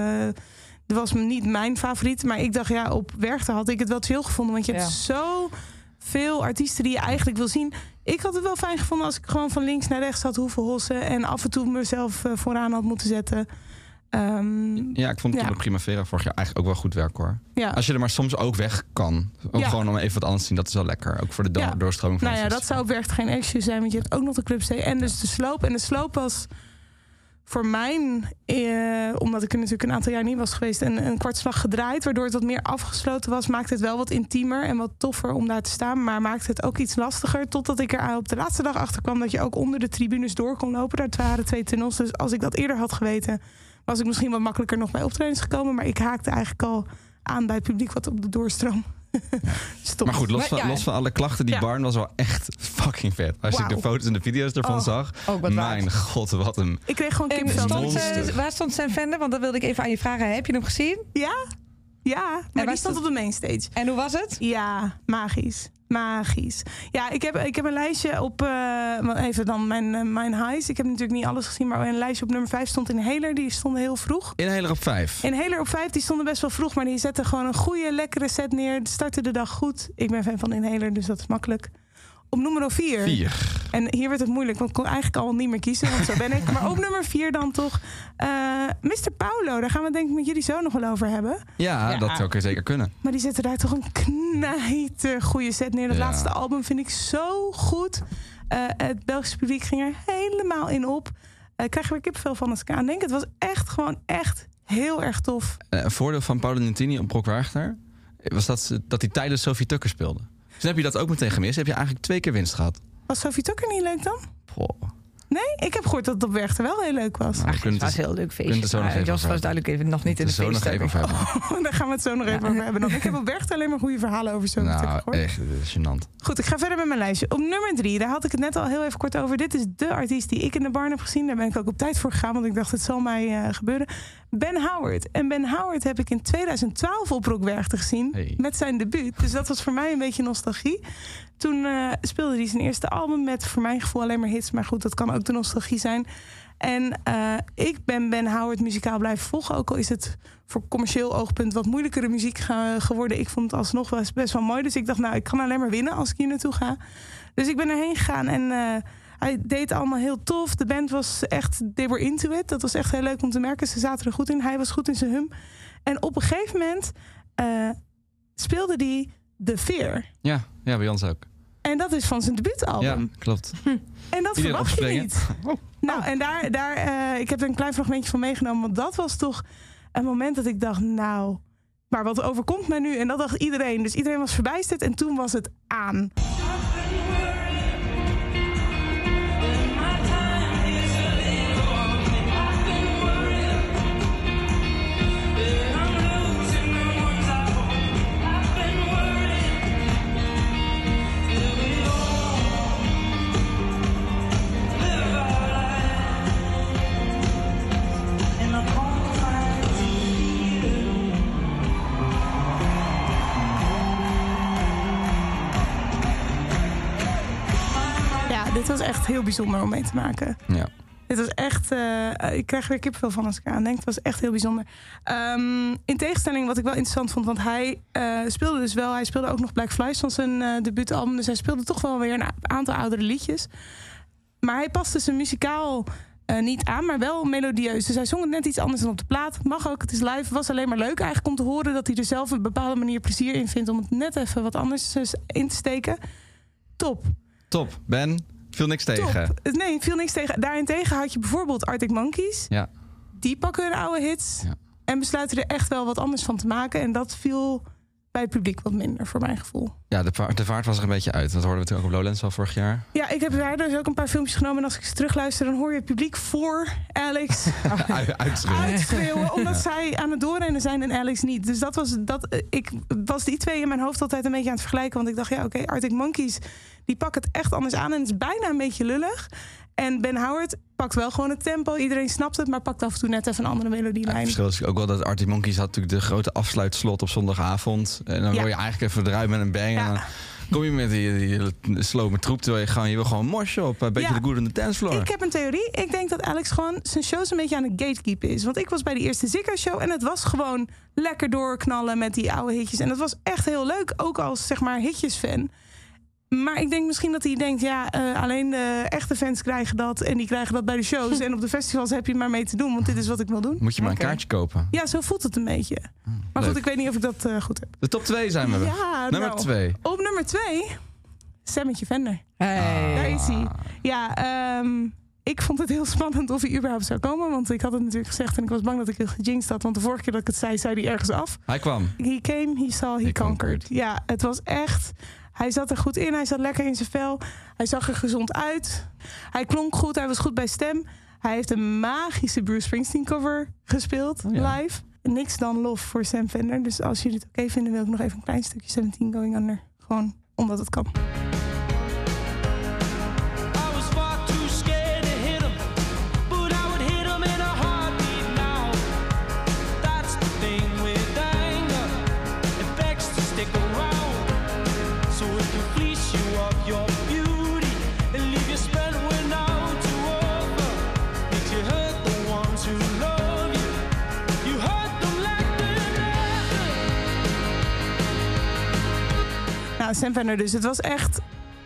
dat was niet mijn favoriet. Maar ik dacht, ja, op Werchter had ik het wel chill gevonden. Want je hebt zo veel artiesten die je eigenlijk wil zien. Ik had het wel fijn gevonden als ik gewoon van links naar rechts had hoeven hossen. En af en toe mezelf eh, vooraan had moeten zetten. Ehm, Ja, ik vond het Ja. op de Primavera vorig jaar eigenlijk ook wel goed werk hoor. ja. Als je er maar soms ook weg kan. Ook Ja. gewoon om even wat anders te zien, dat is wel lekker. Ook voor de do- doorstroming van Nou ja, dat zou op Werchter geen issue zijn. Want je hebt ook nog de clubstee en dus de sloop. En de sloop was voor mij, eh, omdat ik er natuurlijk een aantal jaar niet was geweest... een, een kwartslag gedraaid, waardoor het wat meer afgesloten was... maakte het wel wat intiemer en wat toffer om daar te staan. Maar maakte het ook iets lastiger. Totdat ik er op de laatste dag achter kwam... dat je ook onder de tribunes door kon lopen. Daar waren twee tunnels. Dus als ik dat eerder had geweten... was ik misschien wat makkelijker nog bij optredens gekomen. Maar ik haakte eigenlijk al aan bij het publiek wat op de doorstroom stond. Maar goed, los, Maar van, ja, los van alle klachten, die Ja. barn was wel echt fucking vet. Als Wauw. de foto's en de video's ervan Oh. zag. Waard. Mijn god, wat een... Ik kreeg gewoon En kippenvel. stond, eh, waar stond Sam Vender? Want dat wilde ik even aan je vragen. Heb je hem gezien? Ja, ja, maar die stond op de mainstage. En hoe was het? Ja, magisch. Magisch. Ja, ik heb, ik heb een lijstje op. eh, even dan mijn, eh, mijn highs. Ik heb natuurlijk niet alles gezien, maar een lijstje op nummer 5 stond in Heler. Die stonden heel vroeg. Inhaler op vijf. In Heler op 5 die stonden best wel vroeg, maar die zetten gewoon een goede, lekkere set neer. Starten de dag goed. Ik ben fan van Inhaler, dus dat is makkelijk. Op nummer 4. Vier. En hier werd het moeilijk, want ik kon eigenlijk al niet meer kiezen, want zo ben ik. Maar op nummer 4 dan toch. eh Mr. Paulo, daar gaan we het denk ik met jullie zo nog wel over hebben. Ja, Ja. dat zou ik zeker kunnen. Maar die zetten daar toch een knijter goede set neer. Dat Ja. laatste album vind ik zo goed. Eh, het Belgische publiek ging er helemaal in op. Eh, ik krijg er weer kippenvel van als ik aan denk. Het was echt gewoon echt heel erg tof. Eh, een voordeel van Paolo Nutini op Brock Wagner was dat, ze- dat hij tijdens Sophie Tucker speelde. Dus dan heb je dat ook meteen gemist. Heb je eigenlijk twee keer winst gehad. Was Sophie Tucker niet leuk dan? Goh. Nee, ik heb gehoord dat het op Werchter wel heel leuk was. Nou, Het was een heel leuk kunt feestje. zo nog Maar even Jos was duidelijk even nog niet in de zo nog even feeststemming. over hebben. Daar gaan we het zo nog even over hebben. Dan. Ik heb op Werchter alleen maar goede verhalen over Tucker Nou, echt, gênant. Goed, ik ga verder met mijn lijstje. Op nummer drie, daar had ik het net al heel even kort over. Dit is de artiest die ik in de barn heb gezien. Daar ben ik ook op tijd voor gegaan, want ik dacht het zal mij eh, gebeuren. Ben Howard. En Ben Howard heb ik in 2012 op Rock Werchter gezien. Hey. Met zijn debuut. Dus dat was voor mij een beetje nostalgie. Toen eh, speelde hij zijn eerste album met voor mijn gevoel alleen maar hits. Maar goed, dat kan ook de nostalgie zijn. En eh, ik ben Ben Howard muzikaal blijven volgen. Ook al is het voor commercieel oogpunt wat moeilijkere muziek ge- geworden. Ik vond het alsnog eens best wel mooi. Dus ik dacht, nou, ik kan alleen maar winnen als ik hier naartoe ga. Dus ik ben erheen gegaan en eh, hij deed allemaal heel tof. De band was echt, they were into it. Dat was echt heel leuk om te merken. Ze zaten er goed in. Hij was goed in zijn hum. En op een gegeven moment speelde hij The Fear. Ja, ja, bij ons ook. En dat is van zijn debuutalbum. Ja, klopt. En dat Iedereen verwacht je niet. Oh. Nou, en daar, daar eh, ik heb er een klein fragmentje van meegenomen. Want dat was toch een moment dat ik dacht, nou, maar wat overkomt mij nu? En dat dacht iedereen. Dus iedereen was verbijsterd en toen was het aan. Echt heel bijzonder om mee te maken. Ja. Dit was echt. eh, ik krijg er weer kippenvel van als ik eraan denk. Het was echt heel bijzonder. Ehm, in tegenstelling, wat ik wel interessant vond, want hij eh, speelde dus wel. Hij speelde ook nog Black Flies van zijn eh debuutalbum. Dus hij speelde toch wel weer een aantal oudere liedjes. Maar hij paste zijn muzikaal niet aan, maar wel melodieus. Dus hij zong het net iets anders dan op de plaat. Mag ook, het is live. Was alleen maar leuk eigenlijk om te horen dat hij er zelf op een bepaalde manier plezier in vindt om het net even wat anders in te steken. Top. Top. Ben, viel niks tegen. Top. Nee, viel niks tegen. Daarentegen had je bijvoorbeeld Arctic Monkeys. Ja. Die pakken hun oude hits Ja. en besluiten er echt wel wat anders van te maken. En dat viel bij het publiek wat minder, voor mijn gevoel. Ja, de, va- de vaart was er een beetje uit. Dat hoorden we natuurlijk ook op Lowlands al vorig jaar. Ja, ik heb daar dus ook een paar filmpjes genomen. En als ik ze terugluister, dan hoor je het publiek voor Alex Uit- Uitschreeuwen. uitschreeuwen. Omdat zij aan het doorrennen zijn en Alex niet. Dus dat was, dat, ik was die twee in mijn hoofd altijd een beetje aan het vergelijken. Want ik dacht, ja, oké, Arctic Monkeys, die pakken het echt anders aan. En het is bijna een beetje lullig. En Ben Howard pakt wel gewoon het tempo. Iedereen snapt het, maar pakt af en toe net even een andere Ja, het melodielijn. verschil is ook wel dat Arctic Monkeys had natuurlijk de grote afsluitslot op zondagavond. En dan Ja. word je eigenlijk even eruit met een bang. En dan kom je met die, die slome troep. Terwijl je gewoon, je wil gewoon mosje op. Een beetje de good on the dancefloor. Ik heb een theorie. Ik denk dat Alex gewoon zijn shows een beetje aan het gatekeepen is. Want ik was bij de eerste Ziggo show en het was gewoon lekker doorknallen met die oude hitjes. En dat was echt heel leuk, ook als zeg maar hitjes-fan. Maar ik denk misschien dat hij denkt, ja, eh, alleen de echte fans krijgen dat. En die krijgen dat bij de shows. en op de festivals heb je maar mee te doen, want dit is wat ik wil doen. Moet je maar een kaartje kopen. Ja, zo voelt het een beetje. Maar leuk. goed, ik weet niet of ik dat eh, goed heb. De top 2 zijn we. Ja, Nummer nou, 2. Op nummer twee, Sammetje Vender. Hey. Daar is hij. Ja, ehm, ik vond het heel spannend of hij überhaupt zou komen. Want ik had het natuurlijk gezegd en ik was bang dat ik het gejinxed had. Want de vorige keer dat ik het zei, zei hij ergens af. Hij kwam. He came, he saw, he, He conquered. conquered. Ja, het was echt... Hij zat er goed in, hij zat lekker in zijn vel. Hij zag er gezond uit. Hij klonk goed, hij was goed bij stem. Hij heeft een magische Bruce Springsteen cover gespeeld, Oh ja. live. Niks dan lof voor Sam Fender. Dus als jullie het oké vinden, wil ik nog even een klein stukje 17 Going Under. Gewoon omdat het kan. Nou, Sam Fender dus. Het was echt...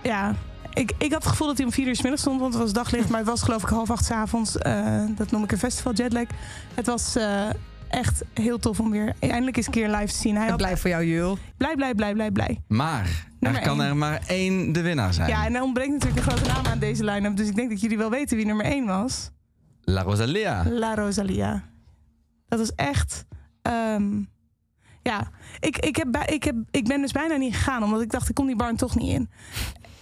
Ja, ik, ik had het gevoel dat hij om vier uur 's middags stond, want het was daglicht. Maar het was geloof ik half acht 's avonds. Eh, dat noem ik een festival jetlag. Het was eh, echt heel tof om weer eindelijk eens een keer live te zien. Hij Ik had blijf voor jou, Jul. blij, blij, blij, blij, blij. Maar er kan één. er maar één de winnaar zijn. Ja, en er ontbreekt natuurlijk een grote naam aan deze line-up. Dus ik denk dat jullie wel weten wie nummer één was. La Rosalia. La Rosalia. Dat was echt. ehm, ja, ik, ik, heb ik, heb, ik ben dus bijna niet gegaan, omdat ik dacht, ik kom die barn toch niet in.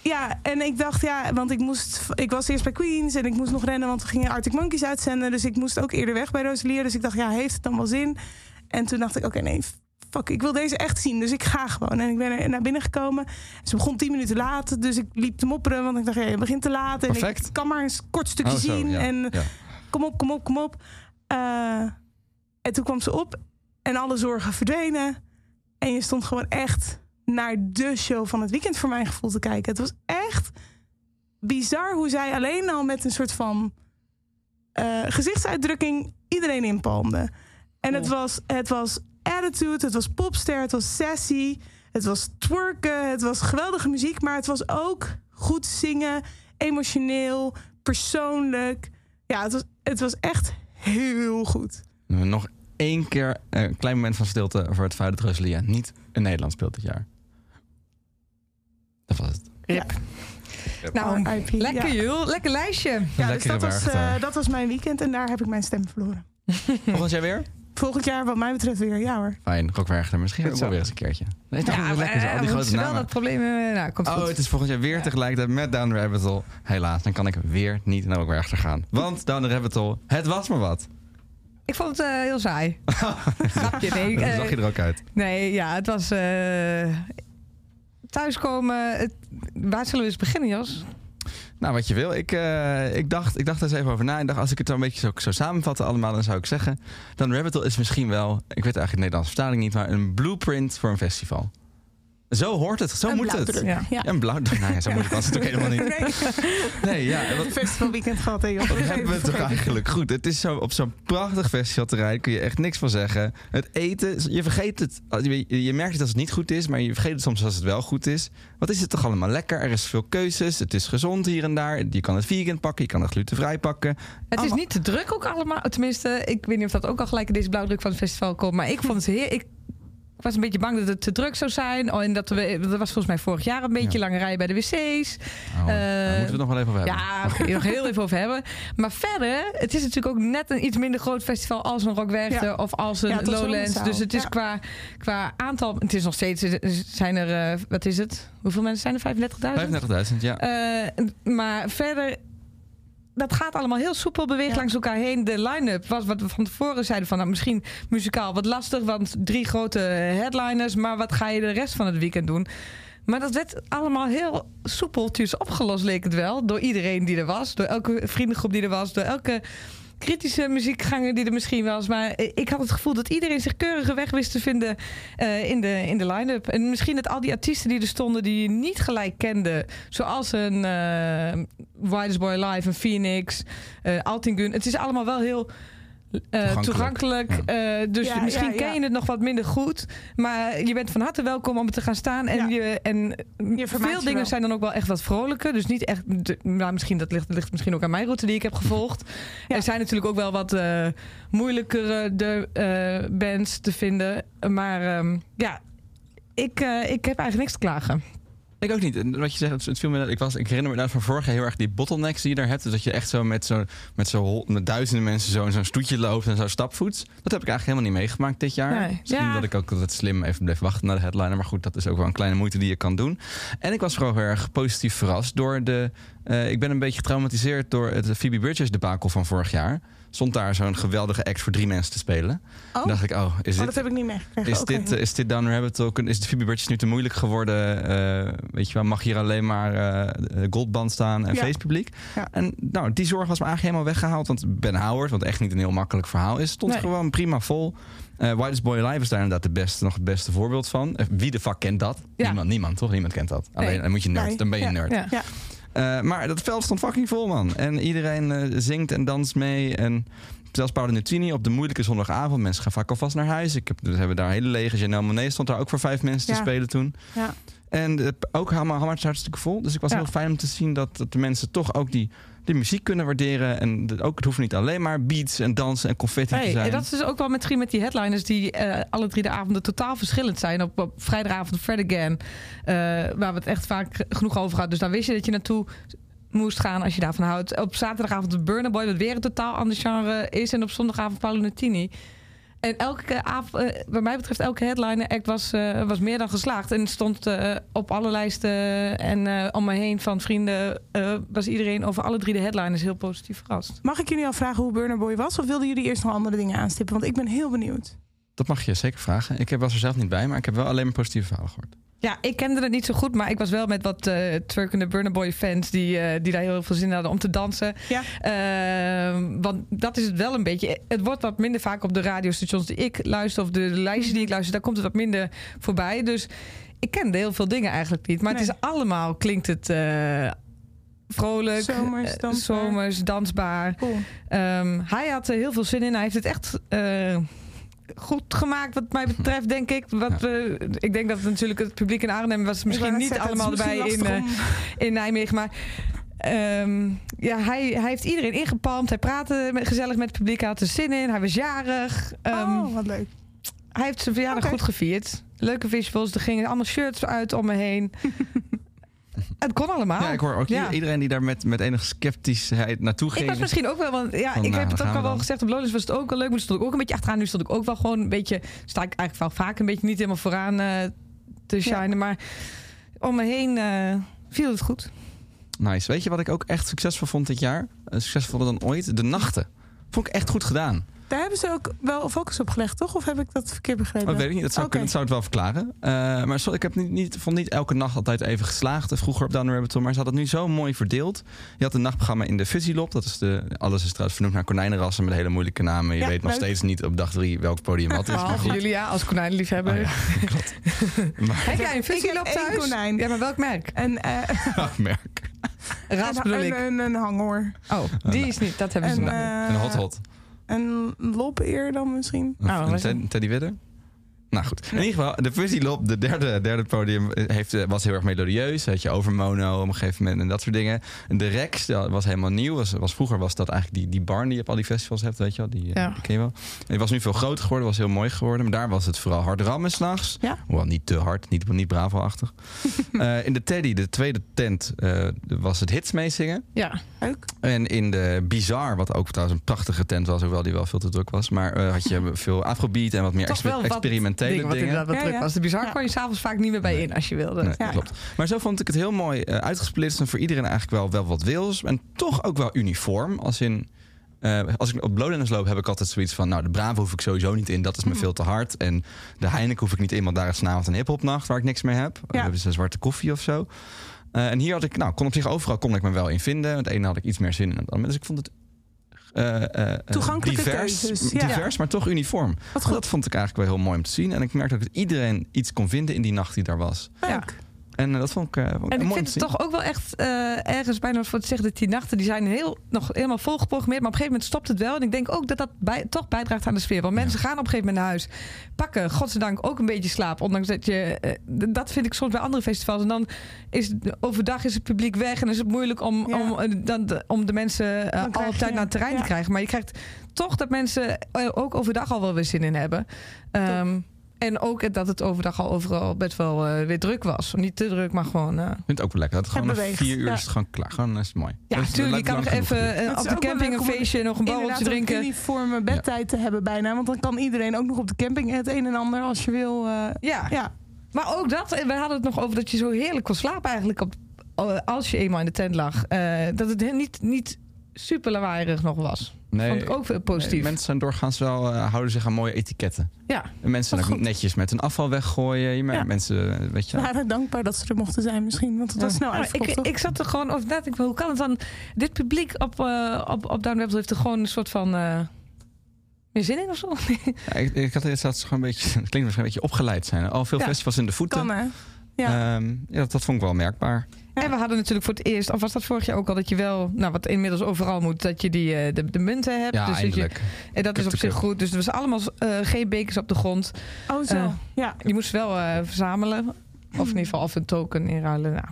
Ja, en ik dacht, ja, want ik moest. Ik was eerst bij Queens en ik moest nog rennen, want we gingen Arctic Monkeys uitzenden. Dus ik moest ook eerder weg bij Rosalia. Dus ik dacht, ja, heeft het dan wel zin? En toen dacht ik, oké, nee, fuck, ik wil deze echt zien. Dus ik ga gewoon. En ik ben er naar binnen gekomen. Ze begon tien minuten laat, dus ik liep te mopperen, want ik dacht, ja, je begint te laat. En Perfect. ik kan maar een kort stukje Oh, zo, zien. ja, En ja. kom op, kom op, kom op. Eh, en toen kwam ze op en alle zorgen verdwenen. En je stond gewoon echt naar de show van het weekend voor mijn gevoel te kijken. Het was echt bizar hoe zij alleen al met een soort van eh, gezichtsuitdrukking iedereen inpalmde. En het, was, het was attitude, het was popster, het was sassy, het was twerken, het was geweldige muziek, maar het was ook goed zingen, emotioneel, persoonlijk. Ja, het was, het was echt heel goed. Nog één keer een klein moment van stilte voor het feit dat Rosalia niet in Nederland speelt dit jaar. Dat was het. Rip. Nou, RIP, lekker ja. Lekker lijstje. Ja, dus dat was, Werchter. eh, dat was mijn weekend en daar heb ik mijn stem verloren. Volgend jaar weer? Volgend jaar wat mij betreft weer, ja hoor. Fijn, Rockwerchter. Misschien ook wel weer eens een keertje. Nee, toch Ja, lekker zo. Al eh, die grote namen. dat probleem... eh, Nou, komt Oh, goed. het is volgend jaar weer tegelijkertijd met Down the Rabbit Hole. Helaas, dan kan ik weer niet naar Rockwerchter gaan. Want Down the Rabbit Hole, het was maar wat. Ik vond het eh, heel saai. Grapje, nee. Dat eh, zag je er ook uit. Nee, ja, het was... eh, thuiskomen... Het, waar zullen we eens beginnen, Jos? Nou, wat je wil. Ik, eh, ik, dacht, ik dacht er eens even over na. En dacht, als ik het dan een beetje zo, zo samenvatten allemaal, dan zou ik zeggen... Dan Rabbit Hole is misschien wel, ik weet eigenlijk de Nederlandse vertaling niet... maar een blueprint voor een festival. Zo hoort het, zo Een moet het. Ja. Ja. Een blauw... Nou ja, zo was het ook helemaal niet. Nee, Nee, ja, wat, festivalweekend gehad, hè, joh. Wat hebben we toch eigenlijk? Goed, het is zo, op zo'n prachtig festivalterrein kun je echt niks van zeggen. Het eten, je vergeet het. Je, je merkt het als het niet goed is, maar je vergeet het soms als het wel goed is. Wat is het toch allemaal lekker? Er is veel keuzes. Het is gezond hier en daar. Je kan het vegan pakken, je kan het glutenvrij pakken. Het is niet te druk ook allemaal. Tenminste, ik weet niet of dat ook al gelijk in deze blauwdruk van het festival komt. Maar ik vond het heer. Ik ik was een beetje bang dat het te druk zou zijn. Oh, en dat, we, dat was volgens mij vorig jaar een beetje Ja. lange rij bij de wc's. Oh, daar Eh, moeten we het nog wel even over hebben. Ja, nog heel even over hebben. Maar verder, het is natuurlijk ook net een iets minder groot festival als een Rock Werchter Ja. of als een Ja, Lowlands. Dus het is Ja. qua, qua aantal, het is nog steeds, zijn er, eh, wat is het? Hoeveel mensen zijn er? 35.000? 35.000, ja. Eh, maar verder, dat gaat allemaal heel soepel, beweegt Ja. langs elkaar heen. De line-up was wat we van tevoren zeiden van nou, misschien muzikaal wat lastig, want drie grote headliners, maar wat ga je de rest van het weekend doen? Maar dat werd allemaal heel soepeltjes opgelost, leek het wel. Door iedereen die er was. Door elke vriendengroep die er was. Door elke kritische muziekganger die er misschien was. Maar ik had het gevoel dat iedereen zich keurige weg wist te vinden eh, in de, in de line-up. En misschien dat al die artiesten die er stonden die je niet gelijk kende. Zoals een Widest Boy Live, een Phoenix, eh Altingun. Het is allemaal wel heel... eh, Toegankelijk. toegankelijk. Eh, dus Ja, misschien ja, ken je het nog wat minder goed. Maar je bent van harte welkom om te gaan staan. En, Ja. je, en veel je dingen wel. zijn dan ook wel echt wat vrolijker. Dus niet echt. nou, misschien dat ligt, ligt misschien ook aan mijn route die ik heb gevolgd. Ja. Er zijn natuurlijk ook wel wat eh, moeilijkere de, eh, bands te vinden. Maar ehm, ja, ik, eh, ik heb eigenlijk niks te klagen. Ik ook niet. En wat je zegt, het- viel me, ik, was, ik herinner me van vorig jaar heel erg die bottlenecks die je daar hebt. Dus dat je echt zo met, zo, met, zo, met duizenden mensen zo in zo'n stoetje loopt en zo stapvoets. Dat heb ik eigenlijk helemaal niet meegemaakt dit jaar. Nee. Misschien Ja. dat ik ook altijd slim even bleef wachten naar de headliner. Maar goed, dat is ook wel een kleine moeite die je kan doen. En ik was vooral heel erg positief verrast door de... eh, ik ben een beetje getraumatiseerd door het Phoebe Bridgers debakel van vorig jaar. Stond daar zo'n geweldige act voor drie mensen te spelen. Oh, Dan dacht ik, oh, is oh, dit dat heb ik niet meegekregen. is, Oké. dit, is dit Down Rabbit? Kun- Is de Phoebe Bridgers nu te moeilijk geworden? Eh, weet je wel, mag hier alleen maar eh, goldband staan en Ja. feestpubliek? Ja. En nou, die zorg was me eigenlijk helemaal weggehaald. Want Ben Howard, wat echt niet een heel makkelijk verhaal is, stond Nee. gewoon prima vol. Eh Whitest Boy Alive is daar inderdaad de beste, nog het beste voorbeeld van. Wie de fuck kent dat? Ja. Niemand, niemand toch? Niemand kent dat. Alleen dan moet je nerd, Nee. dan ben je Ja. nerd. Eh, maar dat veld stond fucking vol, man. En iedereen eh, zingt en danst mee. En zelfs Paolo Nutini op de moeilijke zondagavond. Mensen gaan vaak alvast naar huis. Ik heb, we hebben daar hele lege. Janelle Monet stond daar ook voor vijf mensen te spelen toen. Ja. En eh, ook helemaal Hammers hartstikke vol. Dus ik was heel fijn om te zien dat, dat de mensen toch ook die, die muziek kunnen waarderen. En de- ook, het hoeft niet alleen maar beats en dansen en confetti te Hey, zijn. en dat is dus ook wel misschien met die headliners die eh, alle drie de avonden totaal verschillend zijn. Op, op vrijdagavond Fred Again, eh, waar we het echt vaak genoeg over hadden. Dus daar wist je dat je naartoe moest gaan als je daarvan houdt. Op zaterdagavond de Burner Boy, wat weer een totaal ander genre is. En op zondagavond Paolo Nutini. En elke avond, eh, wat mij betreft, elke headliner act was, eh, was meer dan geslaagd. En stond eh, op alle lijsten en om me heen van vrienden was iedereen over alle drie de headliners heel positief verrast. Mag ik jullie al vragen hoe Burner Boy was? Of wilden jullie eerst nog andere dingen aanstippen? Want ik ben heel benieuwd. Dat mag je zeker vragen. Ik heb- was er zelf niet bij, maar ik heb wel alleen maar positieve verhalen gehoord. Ja, ik kende het niet zo goed, maar ik was wel met wat eh twerkende Burner Boy fans die, eh, die daar heel veel zin in hadden om te dansen. Ja. Ehm, want dat is het wel een beetje. Het wordt wat minder vaak op de radiostations die ik luister of de lijstjes die ik luister, daar komt het wat minder voorbij. Dus ik kende heel veel dingen eigenlijk niet. Maar het is allemaal, klinkt het eh, vrolijk, Zomers, dansbaar. zomers, dansbaar. Cool. Ehm, hij had er heel veel zin in. Hij heeft het echt eh, goed gemaakt, wat mij betreft, denk ik. Wat we, ik denk dat het natuurlijk het publiek in Arnhem was misschien niet zeggen, allemaal erbij in, eh, in Nijmegen. Maar ehm, ja, hij, hij heeft iedereen ingepalmd. Hij praatte met, gezellig met het publiek. Hij had er zin in. Hij was jarig. Ehm, oh, wat leuk. Hij heeft zijn verjaardag goed gevierd. Leuke visuals. Er gingen allemaal shirts uit om me heen. het kon allemaal. Ja, ik hoor ook Ja. iedereen die daar met, met enige sceptischheid naartoe ging. Ik was misschien ook wel, want ja, Van, ik nou, heb het ook al we wel gezegd. Op Lowlands was het ook wel leuk, maar stond ik ook een beetje achteraan. Nu stond ik ook wel gewoon een beetje, sta ik eigenlijk wel vaak een beetje niet helemaal vooraan eh, te shinen. Maar om me heen eh, viel het goed. Nice. Weet je wat ik ook echt succesvol vond dit jaar? Eh, Succesvoller dan ooit? De nachten. Vond ik echt goed gedaan. Daar hebben ze ook wel focus op gelegd, toch? Of heb ik dat verkeerd begrepen? Dat weet ik niet. Dat zou, kunnen, dat zou het wel verklaren. Eh, maar zo, ik heb niet, niet, vond niet elke nacht altijd even geslaagd. eh, Vroeger op Down the Rabbit Hole. Maar ze hadden het nu zo mooi verdeeld. Je had een nachtprogramma in de Fuzzy. Dat is de, alles is trouwens vernoemd naar konijnenrassen met hele moeilijke namen. Je Ja, weet nog leuk. steeds niet op dag drie welk podium wat is. Maar Behalve goed. Julia als konijnenliefhebber. Oh ja, klopt. Maar, Heb jij een thuis? konijn. Ja, maar welk merk? En eh, merk. Ras een, bedoel ik. een, een, een hangoor. Oh, die is niet. Dat hebben ze En, niet. Een hot hot. Een lopeer dan misschien. Oh, Ted- Teddy Widder. Nou goed, in ieder geval, de Fuzzy Lop, de derde, derde podium, eh, heeft, eh, was heel erg melodieus. Had je over mono op een gegeven moment en dat soort dingen. En de Rex dat was helemaal nieuw. Was, was, vroeger was dat eigenlijk die, die barn die je op al die festivals hebt, weet je wel. Die, eh, Ja. die ken je wel. En die was nu veel groter geworden, was heel mooi geworden. Maar daar was het vooral hard rammen s'nachts. Ja. Hoewel niet te hard, niet, niet Bravo-achtig. Eh, in de Teddy, de tweede tent, eh, was het hits meezingen. Ja, Leuk. En in de Bizarre, wat ook trouwens een prachtige tent was, hoewel die wel veel te druk was. Maar eh, had je veel afrobeat en wat meer exper- wel dingen. Wat dingen. inderdaad wat Ja, druk ja. was. De bizar Ja. kon je s'avonds vaak niet meer bij in als je wilde. Nee, Ja. klopt. Maar zo vond ik het heel mooi eh, uitgesplitst en voor iedereen eigenlijk wel, wel wat wils. En toch ook wel uniform. Als in. eh, als ik op Lowlands loop, heb ik altijd zoiets van... nou, de Bravo hoef ik sowieso niet in, dat is me Mhm. veel te hard. En de Heineken hoef ik niet in, want daar is vanavond een hiphopnacht... waar ik niks mee heb. We hebben ze zwarte koffie of zo. Eh, en hier had ik, nou, kon op zich overal kon ik me wel in vinden. Het ene had ik iets meer zin in dan het andere. Dus ik vond het eh, eh, eh, Toegankelijke divers, keuzes, ja. divers, maar toch uniform. Dat vond ik eigenlijk wel heel mooi om te zien. En ik merkte ook dat iedereen iets kon vinden in die nacht die daar was. Leuk. En eh, dat vond ik, eh, vond ik En ik vind het toch ook wel echt eh, ergens bijna voor te zeggen dat die nachten die zijn heel, nog helemaal vol geprogrammeerd. Maar op een gegeven moment stopt het wel. En ik denk ook dat dat bij, toch bijdraagt aan de sfeer. Want mensen gaan op een gegeven moment naar huis. Pakken, godzijdank, ook een beetje slaap. Ondanks dat je... dat vind ik soms bij andere festivals. En dan is het, overdag is het publiek weg. En is het moeilijk om, Ja. om, dan, de- om de mensen al op tijd je- naar het terrein ja. te krijgen. Maar je krijgt toch dat mensen ook overdag al wel weer zin in hebben. Ehm, en ook dat het overdag al overal best wel eh, weer druk was. Niet te druk, maar gewoon... eh, Ik vind het ook wel lekker. Dat het gewoon beweegt, vier uur ja. is het gewoon klaar. Gewoon is het mooi. Ja, Dat is- natuurlijk. Je kan nog even eh, op is de camping een feestje, nog een borreltje Inderdaad, drinken. Een uniforme bedtijd te hebben bijna. Want dan kan iedereen ook nog op de camping het een en ander als je wil. eh, Ja. ja. maar ook dat. eh, We hadden het nog over dat je zo heerlijk kon slapen eigenlijk op, eh, als je eenmaal in de tent lag. Eh, dat het niet, niet super lawaaierig nog was. Nee, Vond ik ook veel positief. nee, mensen zijn doorgaans wel, eh, houden zich aan mooie etiketten. Ja, En mensen zijn Wat ook goed. netjes met hun afval weggooien. Je Ja. mensen, eh, weet je. We waren dankbaar dat ze er mochten zijn misschien. Want het was snel uitverkocht. ik, ik zat er gewoon over na te denken. Hoe kan het dan? Dit publiek op, eh op, op Down heeft er gewoon een soort van... eh, meer zin in of zo? Ja, ik, ik had het dat ze gewoon een beetje, het klinkt misschien een beetje opgeleid zijn. Al veel Ja. festivals in de voeten. kan? Ja. Ehm, ja, dat, dat vond ik wel merkbaar. En we hadden natuurlijk voor het eerst, of was dat vorig jaar ook al, dat je wel, nou wat inmiddels overal moet, dat je die, eh, de, de munten hebt. Ja, dus dat je, en dat is op zich goed. Dus er was allemaal eh, geen bekers op de grond. oh zo. eh, ja. Je moest wel eh, verzamelen. Of in ieder geval of een token inruilen. Nou,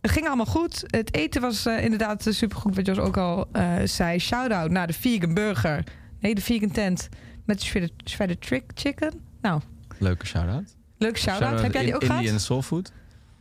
het ging allemaal goed. Het eten was eh, inderdaad supergoed, wat Jos ook al eh, zei. Shout-out naar de vegan burger. Nee, de vegan tent met de shredded, shredded trick chicken. Nou, Leuke shout-out. Leuk shout-out. Heb jij die ook Indian gehad? Soul Food.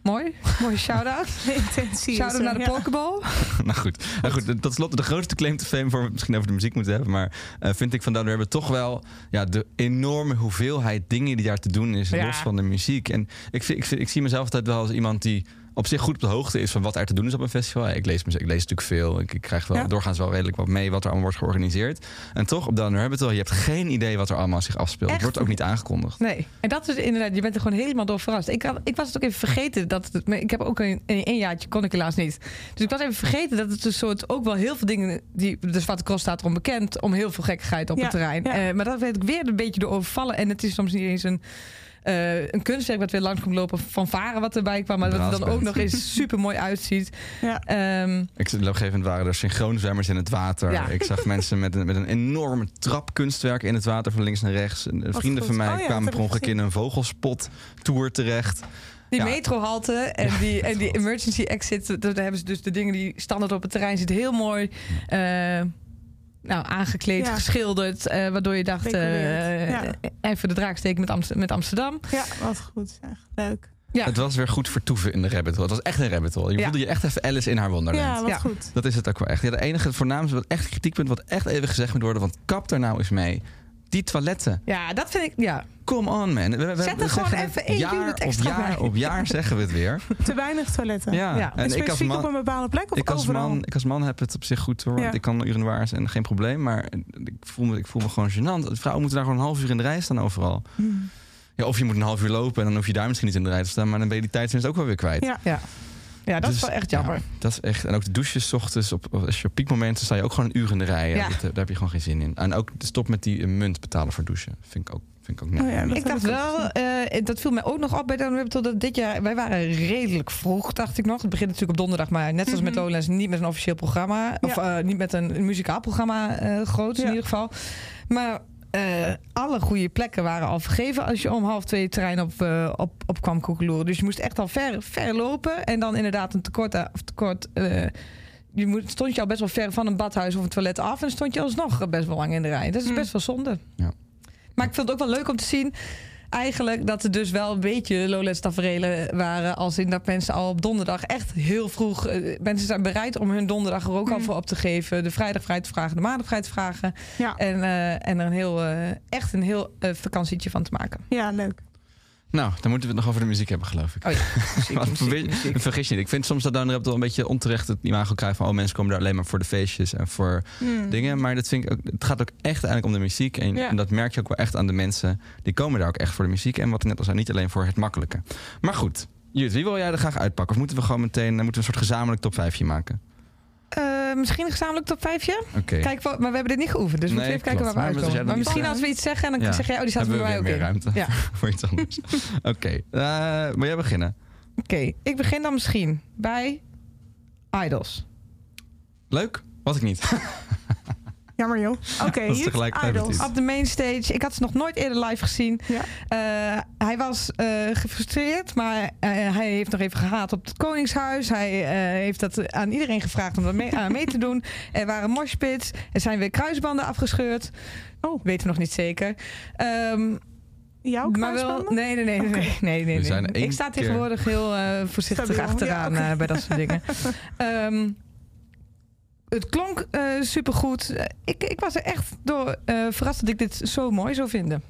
Mooi. Mooi shout-out. Is Shout-out naar de ja. pokeball. nou goed, nou goed, tot slot de grootste claim to fame voor we het misschien over de muziek moeten hebben, maar eh, vind ik van Down the Rabbit toch wel ja, de enorme hoeveelheid dingen die daar te doen is, Ja. los van de muziek. En ik, ik, ik zie mezelf altijd wel als iemand die op zich goed op de hoogte is van wat er te doen is op een festival. Ik lees, ik lees natuurlijk veel. Ik, ik krijg wel Ja. doorgaans wel redelijk wat mee wat er allemaal wordt georganiseerd. En toch, op Down the Rabbit Hole, je hebt geen idee wat er allemaal zich afspeelt. Het wordt ook niet aangekondigd. Nee, en dat is inderdaad, je bent er gewoon helemaal door verrast. Ik, had, ik was het ook even vergeten dat het, maar ik heb ook een, in een jaartje kon ik helaas niet. Dus ik was even vergeten dat het een soort ook wel heel veel dingen die de Zwarte Cross staat erom bekend om heel veel gekkigheid op Ja, het terrein. ja. Eh, maar dat werd ik weer een beetje door overvallen en het is soms niet eens een eh, een kunstwerk wat weer langs komt lopen van varen wat erbij kwam, maar dat het dan ook nog eens super mooi uitziet. Ja. Ehm, Ik, op een gegeven moment waren er synchroonzwemmers in het water. Ja. Ik zag mensen met een, met een enorme trapkunstwerk in het water van links naar rechts. En, Wat vrienden goed. van mij Oh ja, kwamen per ongeluk in een vogelspot tour terecht. Die Ja. metrohalte en, die, en die emergency exit, daar hebben ze dus de dingen die standaard op het terrein zitten heel mooi eh, nou, aangekleed, Ja. geschilderd. eh, waardoor je dacht, eh, ja. even de draak steken met, Amst- met Amsterdam. ja, wat goed zeg. Leuk. Ja. Het was weer goed vertoeven in de rabbit hole. Het was echt een rabbit hole. Je Ja. voelde je echt even Alice in haar wonderland. Ja, wat Ja. goed. Dat is het ook wel echt. Ja, de enige, het voornaamste, wat echt kritiekpunt, wat echt even gezegd moet worden, want kap er nou eens mee. Die toiletten. Ja, dat vind ik, ja. Come on, man. We, Zet er gewoon even één unit op extra jaar bij. op jaar zeggen we het weer. Te weinig toiletten. Ja. Ja. En En ik als specifiek man, op een bepaalde plek of ik als, overal? man, ik als man heb het op zich goed hoor. Ja. Want ik kan urinoirs en geen probleem. Maar ik voel me, ik voel me gewoon gênant. Vrouwen moeten daar gewoon een half uur in de rij staan overal. Hmm. Ja, of je moet een half uur lopen en dan hoef je daar misschien niet in de rij te staan. Maar dan ben je die tijdsinst ook wel weer kwijt. Ja. Ja, ja dat is Dus, wel echt jammer. ja, dat is echt. En ook de douches 's ochtends. Op, als je op piekmomenten sta je ook gewoon een uur in de rij. Ja, Ja. dat, eh, daar heb je gewoon geen zin in. En ook de stop met die eh, munt betalen voor douchen. Vind ik ook, vind ik ook niet. Oh ja, Ik dacht wel, eh, dat viel mij ook nog op bij Hole, dat dit jaar, wij waren redelijk vroeg, dacht ik nog. Het begint natuurlijk op donderdag, maar net zoals met Mhm. Lowlands, niet met een officieel programma. Of niet met een, een muzikaal programma groot Ja. in ieder geval. Maar eh, alle goede plekken waren al vergeven als je om half twee het terrein op, eh, op, op kwam koekeloeren. Dus je moest echt al ver, ver lopen. En dan inderdaad een tekort. Of tekort eh, je moet, stond je al best wel ver van een badhuis of een toilet af. En stond je alsnog best wel lang in de rij. Dat is Mm. best wel zonde. Ja. Maar ik vind het ook wel leuk om te zien. Eigenlijk dat er dus wel een beetje Lowlands taferelen waren. Als in dat mensen al op donderdag echt heel vroeg... eh, mensen zijn bereid om hun donderdag er ook al Mm. voor op te geven. De vrijdag vrij te vragen, de maandag vrij te vragen. Ja, En, eh, en er een heel, eh, echt een heel vakantietje van te maken. ja leuk. Nou, dan moeten we het nog over de muziek hebben, geloof ik. Oh ja, muziek, Want muziek, weet- muziek. Vergis je niet. Ik vind soms dat dan wel een beetje onterecht het imago krijgt van... oh, mensen komen daar alleen maar voor de feestjes en voor Hmm. dingen. Maar dat vind ik ook, het gaat ook echt eigenlijk om de muziek. En, Ja. en dat merk je ook wel echt aan de mensen. Die komen daar ook echt voor de muziek. En wat ik net al zei, niet alleen voor het makkelijke. Maar goed, Jut, wie wil jij er graag uitpakken? Of moeten we gewoon meteen moeten we een soort gezamenlijk top 5 maken? Eh, misschien een gezamenlijk top 5 Oké. Kijk, maar we hebben dit niet geoefend. Dus we Nee, moeten even kijken waar we uitkomen. Maar misschien als we iets zeggen, dan Ja. zeg jij, oh, die staat we mij ook meer in. ruimte Ja. voor iets anders. Oké, eh, wil jij beginnen? Oké, ik begin dan misschien bij Idols. Leuk? Was ik niet. Jammer joh. Oké, Dat Idols. iets. Op de mainstage. Ik had ze nog nooit eerder live gezien. Ja. Eh, hij was eh, gefrustreerd, maar eh, hij heeft nog even gehaat op het Koningshuis. Hij eh, heeft dat aan iedereen gevraagd om er mee, aan mee te doen. Er waren moshpits. Er zijn weer kruisbanden afgescheurd. Oh. Weten we nog niet zeker. Ehm, Jouw maar wel, kruisbanden? nee, nee, nee, nee, nee, nee, Ik sta keer- tegenwoordig heel eh, voorzichtig Stabiel, achteraan ja, eh, bij dat soort dingen. Ehm, het klonk eh supergoed. Eh, Ik, ik was er echt door eh, verrast dat ik dit zo mooi zou vinden.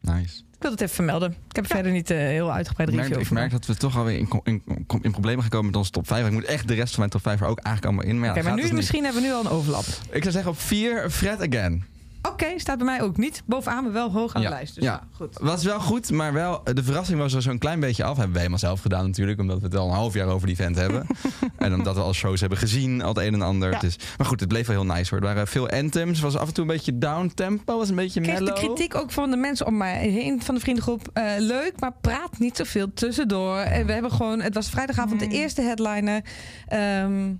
Nice. Ik wil het even vermelden. Ik heb verder niet eh, heel uitgebreid Ik merk, review ik over merk dat we toch alweer in, in, in problemen gekomen met onze top 5. Ik moet echt de rest van mijn top 5 er ook eigenlijk allemaal in. Maar, ja, maar nu, dus niet. misschien hebben we nu al een overlap. Ik zou zeggen op 4, Fred Again. Oké, staat bij mij ook niet bovenaan, maar wel hoog aan Ja, de lijst. Dus ja. ja, goed. Was wel goed, maar wel, de verrassing was er zo'n klein beetje af. Hebben we helemaal zelf gedaan natuurlijk, omdat we het al een half jaar over die vent hebben. en omdat we al shows hebben gezien, al het een en ander. Ja. Dus, maar goed, het bleef wel heel nice hoor. Er waren veel anthems, was af en toe een beetje down tempo, was een beetje Ik kreeg de mellow. kritiek ook van de mensen om mij heen van de vriendengroep. eh, leuk, maar praat niet zoveel tussendoor. En we hebben gewoon, het was vrijdagavond de eerste headliner. ehm,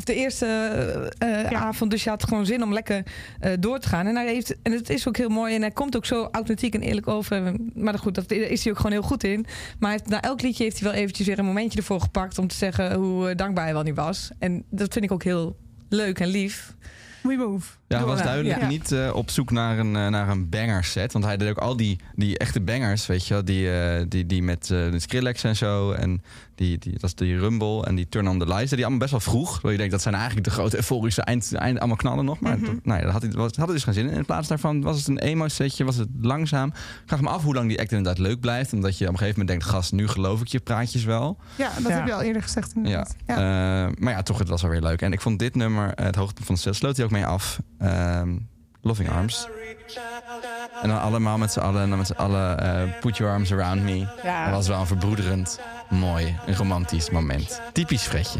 of de eerste eh, eh, Ja. avond. Dus je had gewoon zin om lekker eh, door te gaan. En, hij heeft, en het is ook heel mooi. En hij komt ook zo authentiek en eerlijk over. Maar goed, dat is hij ook gewoon heel goed in. Maar heeft, na elk liedje heeft hij wel eventjes weer een momentje ervoor gepakt. Om te zeggen hoe dankbaar hij wel niet was. En dat vind ik ook heel leuk en lief. We move. Ja, hij was duidelijk Ja. niet eh, op zoek naar een, eh, naar een banger set. Want hij deed ook al die, die echte bangers, weet je wel. Die, eh, die, die met eh, de Skrillex en zo. En die, die, dat is die Rumble en die Turn on the Lights. Die allemaal best wel vroeg. Terwijl je denkt, dat zijn eigenlijk de grote euforische eind, eind allemaal knallen nog. Maar dat- nou ja, dat had hij, was, had hij dus geen zin in. In plaats daarvan was het een emo-setje, was het langzaam. Ik vraag me af hoe lang die act inderdaad leuk blijft. Omdat je op een gegeven moment denkt, gast, nu geloof ik je praatjes wel. Ja, dat Ja. heb je al eerder gezegd Ja. inderdaad. Ja. Eh, maar ja, toch, het was wel weer leuk. En ik vond dit nummer, het hoogtepunt van de set, sloot hij ook mee af. Ehm, Loving Arms. En dan allemaal met z'n allen, en dan met z'n allen eh, Put Your Arms Around Me. Ja. Dat was wel een verbroederend, mooi, een romantisch moment. Typisch Fredje.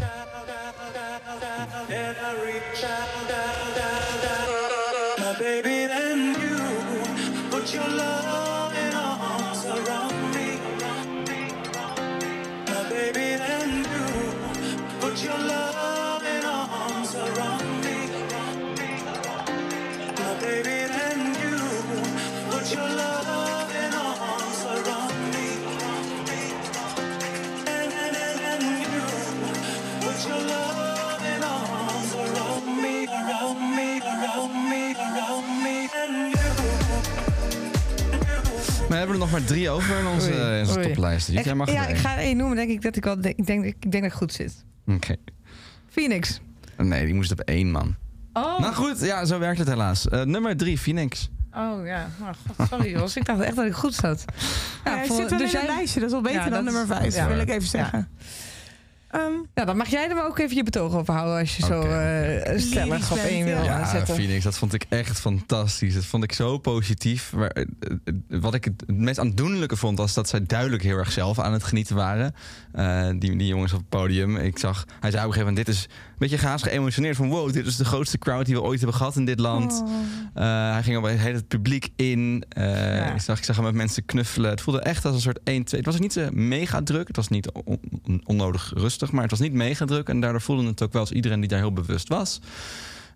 Hebben er nog maar drie over in onze, Oei, in onze oei. toplijst. Dus Echt, jij mag ja, ik ga één noemen. Denk ik dat ik wel. Ik denk, ik denk dat ik goed zit. Oké. Phoenix. Nee, die moest op één, man. Oh, Nou goed, ja, zo werkt het helaas. Eh, nummer drie, Phoenix. oh ja. Oh, God, sorry, Jos. Ik dacht echt dat ik goed zat. Ja, hij voor- zit wel dus in het jij- lijstje, dat is wel beter Ja, dan nummer is- 5, ja. wil ik even zeggen. Ehm, Ja, dan mag jij er ook even je betoog over houden als je zo Oké. eh, stellig op één wil ja. zetten. Phoenix, dat vond ik echt fantastisch. Dat vond ik zo positief. Maar, eh, eh, wat ik het, het meest aandoenlijke vond, was dat zij duidelijk heel erg zelf aan het genieten waren. Eh, die, die jongens op het podium. Ik zag, hij zei op een gegeven moment, dit is beetje gaas geëmotioneerd. Van wow, dit is de grootste crowd die we ooit hebben gehad in dit land. oh. Eh, hij ging op het hele publiek in. Eh, Ja. ik, zag, ik zag hem met mensen knuffelen. Het voelde echt als een soort 1, 2. Het was niet mega druk. Het was niet on- on- onnodig rustig, maar het was niet mega druk. En daardoor voelde het ook wel als iedereen die daar heel bewust was.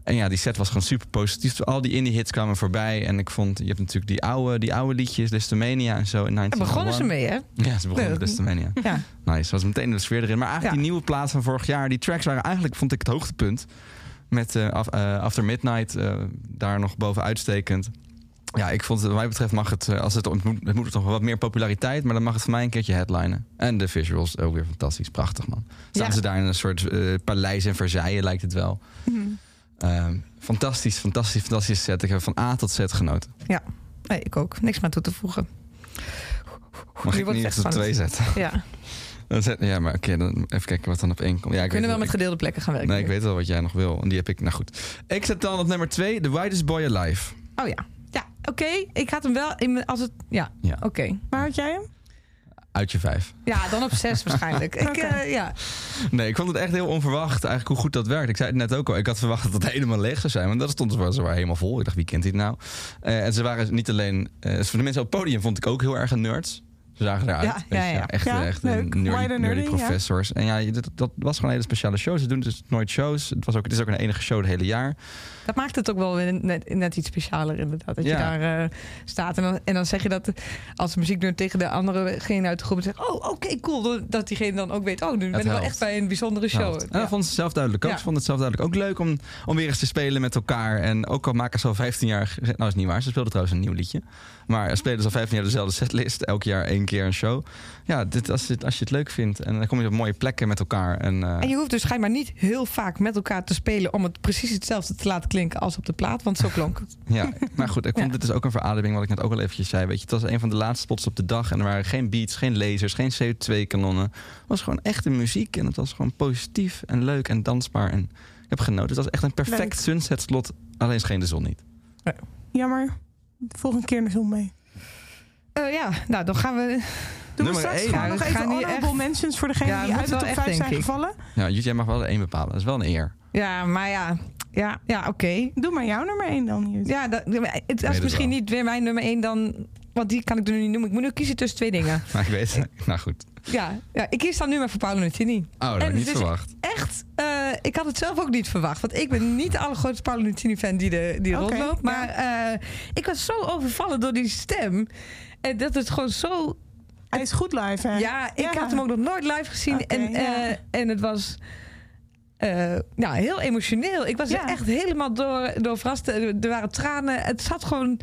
En ja, die set was gewoon super positief. Al die indie hits kwamen voorbij. En ik vond, je hebt natuurlijk die oude, die oude liedjes, Listomania en zo in Daar 19 begonnen ze mee, hè? Ja, ze begonnen met Listomania. Ja. Nice, was meteen de sfeer erin. Maar eigenlijk Ja. die nieuwe plaats van vorig jaar, die tracks waren eigenlijk, vond ik, het hoogtepunt. Met af- eh, After Midnight eh, daar nog boven uitstekend. Ja, ik vond het, wat mij betreft mag het, als het, het moet, het moet toch wat meer populariteit, maar dan mag het voor mij een keertje headlinen. En de visuals ook weer fantastisch, prachtig man. Staan Ja. ze daar in een soort eh, paleis in Versailles, lijkt het wel. Ehm, fantastisch, fantastisch, fantastisch set. Ik heb van A tot Z genoten. Nee, ik ook. Niks meer toe te voegen. Mag Nu ik niet op twee zetten? Ja. Dan zet- Ja, maar oké, dan even kijken wat dan op één komt. Ja, ik Kunnen wel met gedeelde plekken gaan werken. Nee, ik weet wel wat jij nog wil. En die heb ik, nou goed. Ik zet dan op nummer twee, The Widest Boy Alive. Oh ja. Ja, oké. Ik had hem wel in als het. Ja, Ja, oké. Waar had jij hem? Uit je vijf. Ja, dan op zes waarschijnlijk. Ik, eh, ja. Nee, ik vond het echt heel onverwacht eigenlijk hoe goed dat werkt. Ik zei het net ook al. Ik had verwacht dat het helemaal leeg zou zijn. Want dat stond ze waren helemaal vol. Ik dacht, wie kent dit nou? Eh, en ze waren niet alleen... eh, voor de mensen op het podium vond ik ook heel erg een nerds. Ze zagen eruit. Ja. Echt, echt een nerdy, professors. En ja, dat, dat was gewoon een hele speciale show. Ze doen dus nooit shows. Het, was ook, het is ook een enige show het hele jaar. Dat maakt het ook wel weer net, net iets specialer inderdaad. Dat je daar eh, staat en dan, en dan zeg je dat als de muzieknummer tegen de anderegene uit de groep zegt... oh, oké, cool. Dat diegene dan ook weet, oh, nu ben ik wel echt bij een bijzondere show. Helpt. En dat vond ze zelf duidelijk ook. Ze vonden het zelf duidelijk ook leuk om, om weer eens te spelen met elkaar. En ook al maken ze al 15 jaar... Nou, is niet waar. Ze speelden trouwens een nieuw liedje. Maar spelen ze al 15 jaar dezelfde setlist. Elk jaar één keer een show. Ja, dit, als, je, het- als je het leuk vindt. En dan kom je op mooie plekken met elkaar. En, eh, En je hoeft dus schijnbaar niet heel vaak met elkaar te spelen... om het precies hetzelfde te laten klinken als op de plaat. Want zo klonk het. Ja, maar goed, ik vond Ja. dit is ook een verademing wat ik net ook al eventjes zei. Weet je, het was een van de laatste spots op de dag en er waren geen beats, geen lasers, geen CO2-kanonnen. Het was gewoon echte muziek en het was gewoon positief en leuk en dansbaar. En ik heb genoten. Het was echt een perfect sunset slot, alleen scheen de zon niet. Jammer. De volgende keer naar zon mee. Eh, ja, nou, dan gaan we... Doen we Nummer straks één. gewoon Ja, nog we even gaan hier honorable echt- mentions voor degene Ja, die uit de top echt, 5 zijn ik. gevallen. Ja, jij mag wel de één bepalen. Dat is wel een eer. Ja, maar ja, ja, ja oké. Doe maar jouw nummer 1 dan, Jut. Ja, dat, het is misschien wel. niet weer mijn nummer één dan... Want die kan ik er nu niet noemen. Ik moet nu kiezen tussen twee dingen. Maar ik weet het. Nou goed. Ja, ja ik kies dan nu maar voor Paolo Nutini. Oh, dat had En ik niet is verwacht. Echt, eh, ik had het zelf ook niet verwacht. Want ik ben niet de allergrootste Paolo Nutini-fan die, de, die rondloopt. ja. Maar eh, ik was zo overvallen door die stem. En dat het gewoon zo... Hij is goed live, hè? Ja, ik Ja. had hem ook nog nooit live gezien. En, ja. eh, en het was... eh, ja, heel emotioneel. Ik was Ja. er echt helemaal door, door verrast. Er waren tranen. Het zat gewoon...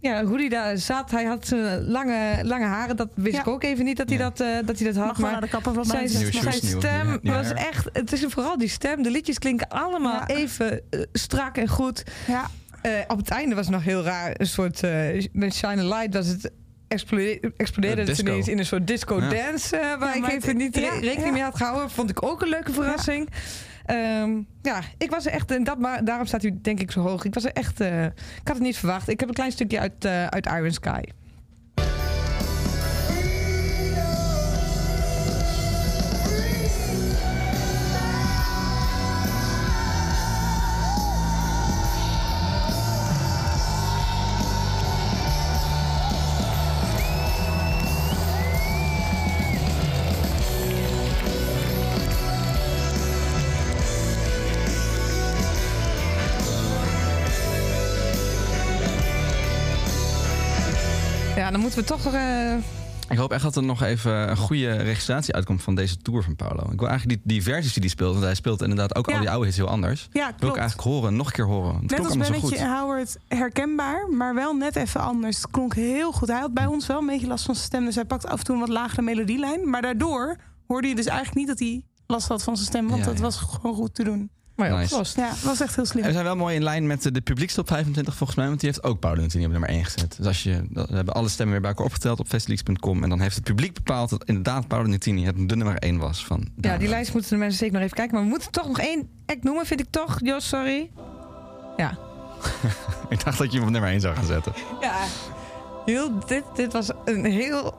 Ja, hoe hij daar zat. Hij had zijn lange, lange haren. Dat wist Ja. ik ook even niet dat hij, Ja. dat, eh, dat, hij dat had. Mag maar naar de kapper zijn, zijn stem was echt... Het is vooral die stem. De liedjes klinken allemaal Ja. even eh, strak en goed. Ja, Eh, op het einde was het nog heel raar. Een soort... eh, met Shine a Light was het... Explode- explodeerde Eh, het ineens in een soort disco Ja. dance... eh, waar Ja, ik even het- niet re- ja, rekening ja. mee had gehouden. Vond ik ook een leuke verrassing. Ja, ja ik was er echt... En dat, maar daarom staat u denk ik zo hoog. Ik was er echt... eh, ik had het niet verwacht. Ik heb een klein stukje uit, eh, uit Iron Sky. Ja, dan moeten we toch... eh, Ik hoop echt dat er nog even een goede registratie uitkomt van deze tour van Paulo. Ik wil eigenlijk die, die versies die hij speelt, want hij speelt inderdaad ook Ja. al die oude hits heel anders. ja Wil ik klopt. eigenlijk horen, nog een keer horen. Het Net klonk als. Bennetje Howard herkenbaar, maar wel net even anders. Het klonk heel goed. Hij had bij ons wel een beetje last van zijn stem, dus hij pakt af en toe een wat lagere melodielijn. Maar daardoor hoorde je dus eigenlijk niet dat hij last had van zijn stem, want Ja, dat ja. was gewoon goed te doen. Maar ja, Nice. opgelost. Ja, het was echt heel slim. En we zijn wel mooi in lijn met de, de publiekstop 25 volgens mij. Want die heeft ook Paulo Nutini op nummer 1 gezet. Dus als je, we hebben alle stemmen weer bij elkaar opgeteld op festleaks.com. En dan heeft het publiek bepaald dat inderdaad Paulo Nutini het de nummer 1 was. Van Ja, die lijst moeten de mensen zeker nog even kijken. Maar we moeten toch nog één act noemen, vind ik toch. Jos, sorry. Ja. Ik dacht dat je hem op nummer 1 zou gaan zetten. Ja. Heel, dit, dit was een heel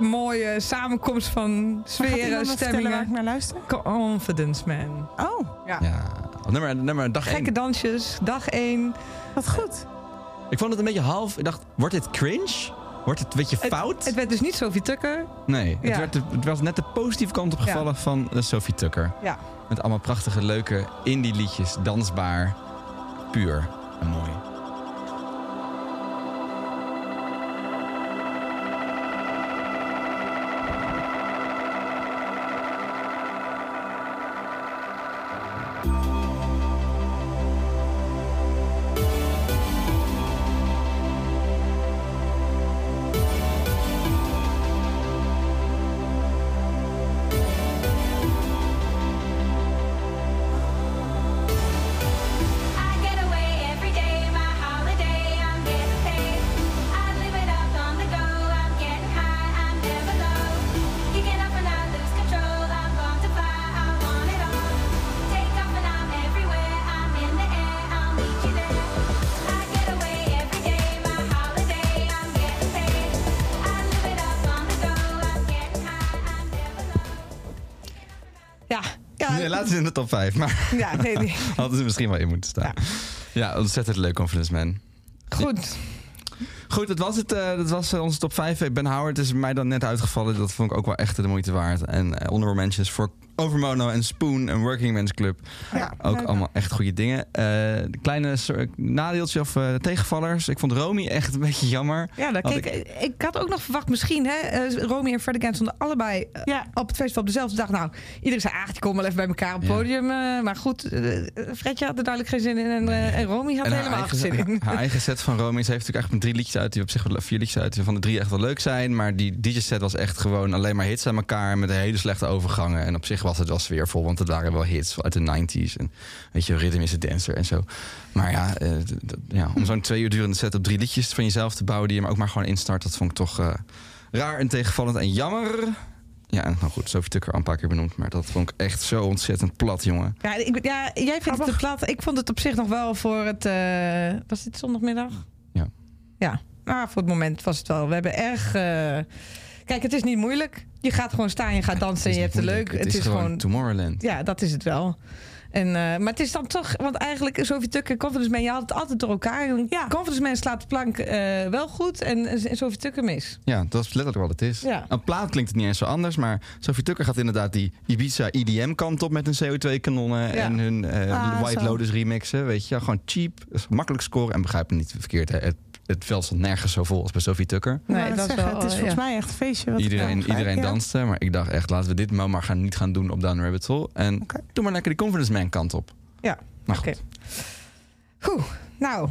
mooie samenkomst van sferen, vertellen waar ik stemmingen. naar luister? Confidence Man. Oh, Ja. Ja, op nummer, nummer dag 1. Gekke dansjes, dag één. wat goed. Ik vond het een beetje half. Ik dacht, wordt dit cringe? Wordt het een beetje fout? Het werd dus niet Sophie Tucker. nee, het, Ja. werd het was net de positieve kant opgevallen van eh, Sophie Tucker. Ja. Met allemaal prachtige, leuke indie liedjes. Dansbaar, puur en mooi. Top 5, maar ja nee, nee. hadden ze misschien wel in moeten staan. Ja, ontzettend leuk Confidence Man. Goed. Goed, dat was het. eh, dat was eh, onze top 5. Ben Howard is mij dan net uitgevallen. Dat vond ik ook wel echt de moeite waard. En eh honorable mentions voor Overmono en Spoon en Working Men's Club. Ja, Ook leuk. allemaal echt goede dingen. Eh, de kleine soort nadeeltje of eh, tegenvallers. Ik vond Romy echt een beetje jammer. Ja, dan, Had kijk, ik... had ook nog verwacht misschien, hè, eh, Romy en Fred Again stonden allebei eh, Ja. op het festival op dezelfde dag. Nou, iedereen zei, ah, die komen wel even bij elkaar op het Ja. podium. eh, maar goed, eh, Fredje had er duidelijk geen zin in en, eh, en Romy had En er helemaal geen zin in. haar, haar eigen set van Romy. Ze heeft natuurlijk echt met drie liedjes uit. Die op zich wel vier liedjes uit. Die van de drie echt wel leuk zijn. Maar die DJ-set was echt gewoon alleen maar hits aan elkaar. Met een hele slechte overgangen. En op zich was het wel sfeervol. Want het waren wel hits uit de 90s. En weet je, Rhythm is a Dancer en zo. Maar ja, eh, ja om zo'n twee uur durende set op drie liedjes van jezelf te bouwen. Die je maar ook maar gewoon instart. Dat vond ik toch eh, raar en tegenvallend en jammer. Ja, en nou goed, Sophie Tucker al een paar keer benoemd. Maar dat vond ik echt zo ontzettend plat, jongen. Ja, ik, ja jij vindt het te plat. Ik vond het op zich nog wel voor het... eh, was dit zondagmiddag? Ja. Ja, maar voor het moment was het wel. We hebben erg... eh, kijk, het is niet moeilijk. Je gaat gewoon staan, je gaat dansen en je hebt het leuk. Het, is, gewoon Tomorrowland. Ja, dat is het wel. En, eh, maar het is dan toch, want eigenlijk Sophie Tucker en Confidence Man, je haalt het altijd door elkaar. Ja. Confidence Man slaat de plank eh, wel goed en, en Sophie Tucker mis. Ja, dat is letterlijk wat het is. Ja. Een plaat klinkt het niet eens zo anders, maar Sophie Tucker gaat inderdaad die Ibiza EDM kant op met hun CO2-kanonnen Ja. en hun eh, Ah, White zo. Lotus remixen. Weet je, gewoon cheap, makkelijk scoren en begrijp me niet verkeerd. Hè. Het, het veld stond nergens zo vol als bij Sophie Tucker. Nee, Nee, dat zeggen, wel, het is eh, volgens ja. mij echt een feestje. wat Iedereen, iedereen ja. danste, maar ik dacht echt, laten we dit maar gaan, niet gaan doen op Down Rabbit Hole. En Oké. doe maar lekker die Confidence Man kant op. Ja, Maar oké. goed. Goed, nou,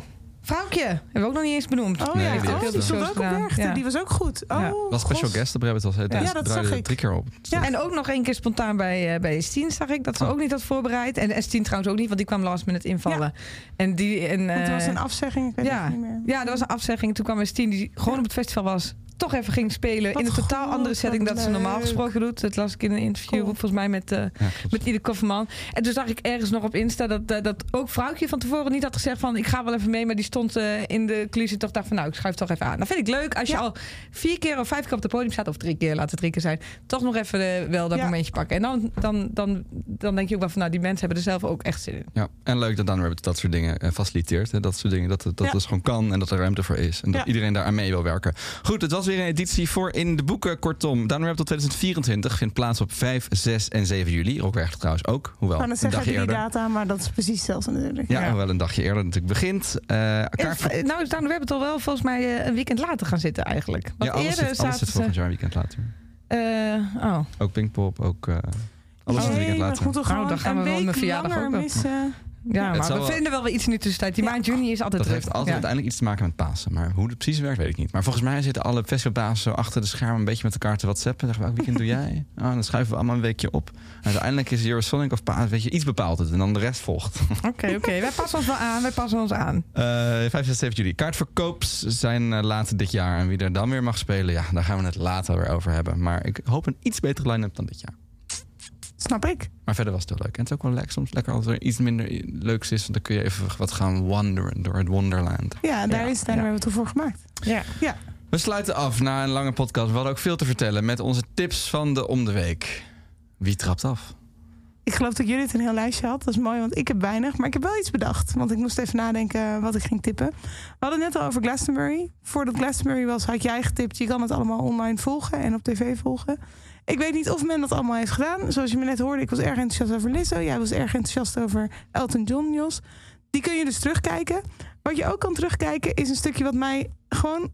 Vrouwtje, hebben we ook nog niet eens benoemd. Oh Nee, ja, die oh, die stond ook op. Ja. Die was ook goed. Oh, Ja. was special guest op Rabbit. Hij Ja, ja, dat draaide zag ik. drie keer op. Ja. En ook nog één keer spontaan bij, eh bij Stien zag ik dat ze Oh. ook niet had voorbereid. En Stien trouwens ook niet, want die kwam last minute invallen. En die, en, er was eh, een afzegging, ik weet ja. het niet meer. Ja, er was een afzegging. Toen kwam Stien, die gewoon op het festival was, toch even ging spelen. Wat in een totaal andere setting dan ze normaal gesproken doet. Dat las ik in een interview, Cool. volgens mij met, eh Ja, klopt. met Ieder Kofferman. En toen zag ik ergens nog op Insta dat, eh, dat ook vrouwtje van tevoren niet had gezegd van ik ga wel even mee. Maar die stond eh, in de coulissen toch dacht van nou ik schuif toch even aan. Dat vind ik leuk als je Ja. al vier keer of vijf keer op het podium staat. Of drie keer, laat het drie keer zijn. Toch nog even wel dat Ja. momentje pakken. En dan, dan, dan, dan denk je ook wel van nou die mensen hebben er zelf ook echt zin in. Ja, en leuk dat Down Rabbit dat soort dingen faciliteert. Hè. Dat soort dingen, dat, het- dat Ja. het gewoon kan en dat er ruimte voor is. En dat Ja. iedereen daar aan mee wil werken. Goed, het was weer een editie voor in de boeken. Kortom, Down Rabbit tot 2024 vindt plaats op 5, 6 en 7 juli. Rockwerk trouwens ook, hoewel Ik kan een het zeggen, dagje eerder. data, maar dat is precies hetzelfde natuurlijk. Ja, hoewel een dagje eerder natuurlijk begint. Eh kaart En, nou is Down the Rabbit al wel volgens mij eh, een weekend later gaan zitten eigenlijk. Want ja, alles, eerder zit, alles zit volgend jaar een weekend later. eh, oh. Ook Pinkpop, ook eh, alles zit een Nee, weekend we later. moeten Nou, dan gaan we een wel week mijn verjaardag langer ook wel. missen. Ja, maar we wel- vinden wel weer iets in de tussentijd. Die Ja. maand juni is altijd Dat druk. heeft altijd Ja. uiteindelijk iets te maken met Pasen. Maar hoe het precies werkt, weet ik niet. Maar volgens mij zitten alle festivalbazen zo achter de schermen... een beetje met elkaar te whatsappen. Zeggen we, welk weekend doe jij? Oh, dan schuiven we allemaal een weekje op. En uiteindelijk is Eurosonic of Pasen, weet je, iets bepaalt het. En dan de rest volgt. Oké, oké. Wij passen ons wel aan. Wij passen ons aan. Eh 5, 6, 7 juli. Kaartverkoops zijn eh, later dit jaar. En wie er dan weer mag spelen, ja, daar gaan we het later weer over hebben. Maar ik hoop een iets betere line-up dan dit jaar. Snap ik. Maar verder was het wel leuk. En het is ook wel lekker soms lekker als er iets minder leuks is. Want dan kun je even wat gaan wanderen door het Wonderland. Ja, daar Ja, is daar ja. hebben we het voor gemaakt. Ja. We sluiten af na een lange podcast. We hadden ook veel te vertellen met onze tips van de om de week. Wie trapt af? Ik geloof dat jullie het een heel lijstje had. Dat is mooi, want ik heb weinig. Maar ik heb wel iets bedacht. Want ik moest even nadenken wat ik ging tippen. We hadden het net al over Glastonbury. Voordat Glastonbury was, had jij getipt. Je kan het allemaal online volgen en op tv volgen. Ik weet niet of men dat allemaal heeft gedaan. Zoals je me net hoorde, ik was erg enthousiast over Lizzo. Jij was erg enthousiast over Elton John, Jos. Die kun je dus terugkijken. Wat je ook kan terugkijken is een stukje wat mij gewoon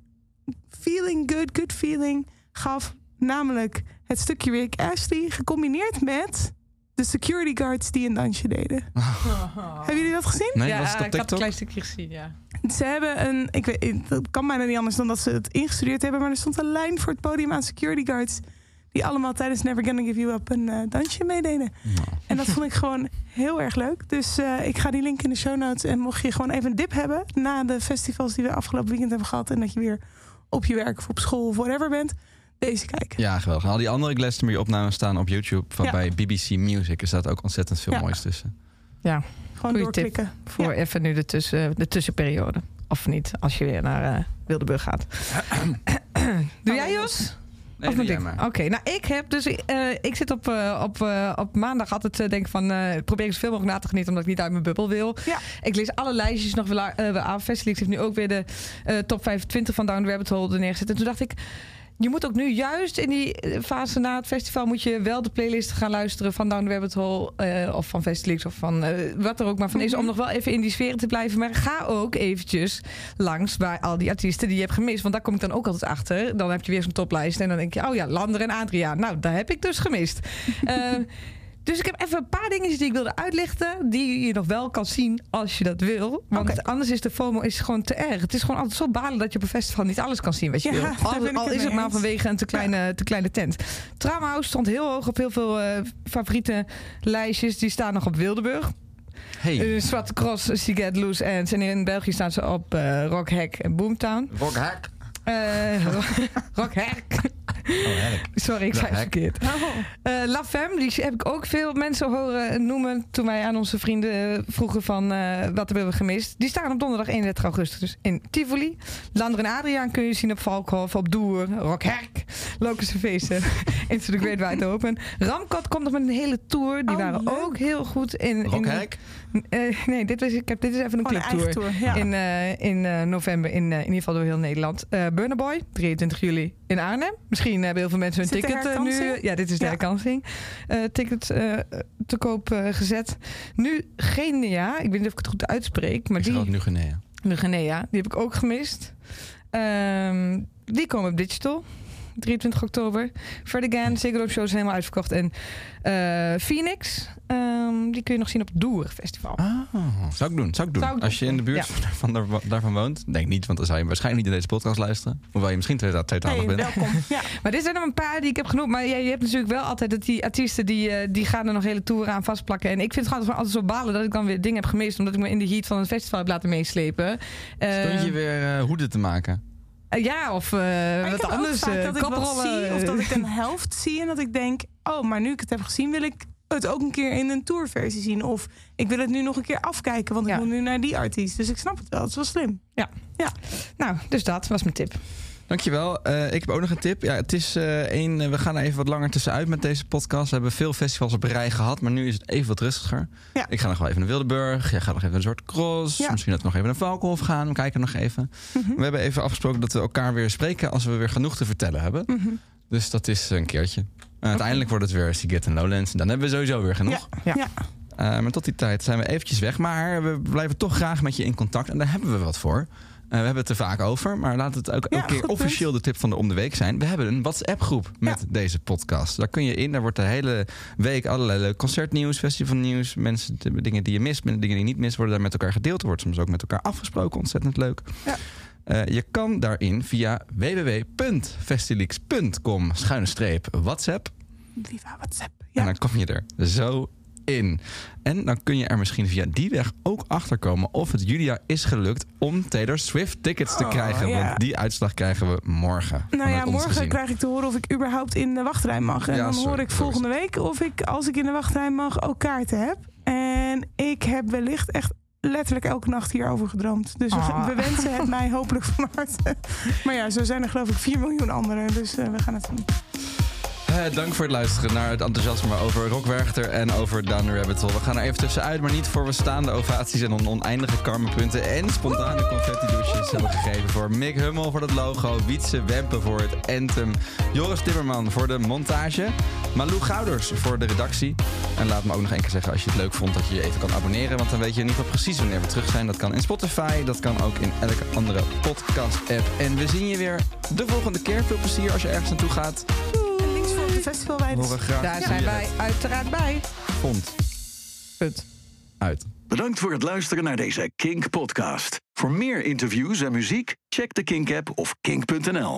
feeling good, good feeling gaf. Namelijk het stukje Rick Ashley gecombineerd met de security guards die een dansje deden. Hebben jullie dat gezien? Nee, ja, was het op ik had een klein stukje gezien, ja. Ze hebben een, ik weet, dat kan bijna niet anders dan dat ze het ingestudeerd hebben, maar er stond een lijn voor het podium aan security guards die allemaal tijdens Never Gonna Give You Up een eh, dansje meededen. En dat vond ik gewoon heel erg leuk. Dus eh, ik ga die link in de show notes. En mocht je gewoon even een dip hebben na de festivals die we afgelopen weekend hebben gehad en dat je weer op je werk of op school of whatever bent, deze kijken. Ja, geweldig. En Al die andere Glastonbury opnames staan op YouTube. Van Ja. bij BBC Music er staat ook ontzettend veel Ja. moois tussen. Ja, Gewoon Goeie tip. doorklikken. voor Ja. even nu de, tussen, de tussenperiode. Of niet, als je weer naar eh Wildeburg gaat. Doe jij, Jos? Nee, of. Oké, nou ik heb dus eh, ik zit op, eh, op, eh, op maandag altijd uh, denk van probeer ik zoveel mogelijk na te genieten omdat ik niet uit mijn bubbel wil. Ja. Ik lees alle lijstjes nog wel uh, weer aan. Festivals heeft nu ook weer de top 25 van Down the Rabbit Hole er neergezet. En toen dacht ik, je moet ook nu juist in die eh, fase na het festival moet je wel de playlist gaan luisteren van Down the Rabbit Hole eh, of van Festivals of van eh, wat er ook maar van is om nog wel even in die sfeer te blijven. Maar ga ook eventjes langs bij al die artiesten die je hebt gemist, want daar kom ik dan ook altijd achter. Dan heb je weer zo'n toplijst en dan denk je, oh ja, Lander en Adriaan. Nou, daar heb ik dus gemist. Eh, dus ik heb even een paar dingetjes die ik wilde uitlichten. Die je nog wel kan zien als je dat wil. Want anders is de FOMO is gewoon te erg. Het is gewoon altijd zo balen dat je op een festival niet alles kan zien wat je Ja, wil. Al, is het maar vanwege een te kleine, te kleine tent. Traumhouse stond heel hoog op heel veel eh, favoriete lijstjes. Die staan nog op Wildeburg. Hey, Uh, Zwarte Cross, Loose Ends. En in België staan ze op eh Rock Hack en Boomtown. Rock Hack. Rock Hack. Oh. Sorry, ik zei het verkeerd. Eh, La Femme, die heb ik ook veel mensen horen noemen toen wij aan onze vrienden vroegen van eh, wat hebben we gemist. Die staan op donderdag 31 augustus in Tivoli. Lander en Adriaan kun je zien op Valkhof, op Doer, Rockherk, Locus Feesten, Into the Great Wide Open. Ramkot komt nog met een hele tour. Die Oh, waren leuk. ook heel goed in... Rock in Hack. eh, nee, dit, was, ik heb, dit is even een een eigen cliptour. tour. Ja. In, eh, in eh, november in, eh, in ieder geval door heel Nederland. Eh Burner Boy, 23 juli in Arnhem. Misschien hebben heel veel mensen hun ticket eh, nu. Ja, dit is de Ja. herkansing. Eh ticket eh, te koop gezet. Nu Genia, ik weet niet of ik het goed uitspreek, maar Ik die, nu Guinea. de Genia, die heb ik ook gemist. Ehm, die komen op digital. 23 oktober. Fred Again, Ziggo Dome Show is helemaal uitverkocht. En eh, Phoenix, ehm, die kun je nog zien op het Doer Festival. Ah, zou ik doen. Zou ik doen. Zou ik Als je in de buurt van daar, daarvan woont. Denk niet, want dan zou je waarschijnlijk niet in deze podcast luisteren. Hoewel je misschien twee Hey, bent. welkom. Ja. Maar dit zijn er een paar die ik heb genoemd. Maar je hebt natuurlijk wel altijd dat die artiesten die, eh, die gaan er nog hele toeren aan vastplakken. En ik vind het gewoon altijd zo balen dat ik dan weer dingen heb gemist. Omdat ik me in de heat van het festival heb laten meeslepen. Eh, Stond je weer eh, hoeden te maken? Eh, ja, of ik wat anders. eh, dat ik wat zie, of dat ik een helft zie en dat ik denk... oh, maar nu ik het heb gezien, wil ik het ook een keer in een tourversie zien. Of ik wil het nu nog een keer afkijken, want Ja. ik moet nu naar die artiest. Dus ik snap het wel, het is wel slim. Nou, dus dat was mijn tip. Dankjewel. Eh ik heb ook nog een tip. Ja, het is eh één. eh, we gaan er even wat langer tussenuit met deze podcast. We hebben veel festivals op rij gehad, maar nu is het even wat rustiger. Ja. Ik ga nog wel even naar Wildeburg. Jij gaat nog even naar Zwarte Cross. Ja. Misschien dat we nog even naar Valkenhof gaan. We kijken nog even. Mhm. We hebben even afgesproken dat we elkaar weer spreken als we weer genoeg te vertellen hebben. Mhm. Dus dat is een keertje. Uiteindelijk wordt het weer Siget en Lowlands. En dan hebben we sowieso weer genoeg. Ja. Ja. Eh, maar tot die tijd zijn we eventjes weg. Maar we blijven toch graag met je in contact. En daar hebben we wat voor. Eh, we hebben het er vaak over. Maar laat het ook Ja, elke keer punt. officieel de tip van de Om de Week zijn. We hebben een WhatsApp-groep met Ja. deze podcast. Daar kun je in. Daar wordt de hele week allerlei leuk concertnieuws, festivalnieuws. Mensen, de dingen die je mist, dingen die je niet mist, worden daar met elkaar gedeeld. Er wordt soms ook met elkaar afgesproken. Ontzettend leuk. Ja. Eh, je kan daarin via www.festilix.com schuine streep WhatsApp. Viva WhatsApp. En Ja. dan kom je er zo in. En dan kun je er misschien via die weg ook achter komen of het Julia is gelukt om Taylor Swift tickets te Oh, krijgen. ja. Want die uitslag krijgen we morgen. Nou ja, morgen gezien. krijg ik te horen of ik überhaupt in de wachtrij mag. En Ja, dan sorry, hoor ik volgende week of ik, als ik in de wachtrij mag, ook kaarten heb. En ik heb wellicht echt letterlijk elke nacht hierover gedroomd. Dus we- Ah. we, wensen het mij hopelijk van harte. Maar ja, zo zijn er geloof ik 4 miljoen anderen. Dus eh, we gaan het zien. Eh, dank voor het luisteren naar het enthousiasme over Rock Werchter en over Down the Rabbit Hole. We gaan er even tussenuit, maar niet voor we staande ovaties en on- oneindige karmapunten en spontane confetti-douches hebben gegeven voor Mick Hummel voor het logo, Wietse Wempen voor het anthem, Joris Timmerman voor de montage, Malou Gouders voor de redactie. En laat me ook nog één keer zeggen als je het leuk vond dat je je even kan abonneren, want dan weet je in ieder geval precies wanneer we terug zijn. Dat kan in Spotify, dat kan ook in elke andere podcast-app. En we zien je weer de volgende keer. Veel plezier als je ergens naartoe gaat. Graag Daar zijn wij uiteraard bij. vond. Punt. Uit. Bedankt voor het luisteren naar deze Kink podcast. Voor meer interviews en muziek, check de Kink app of kink.nl.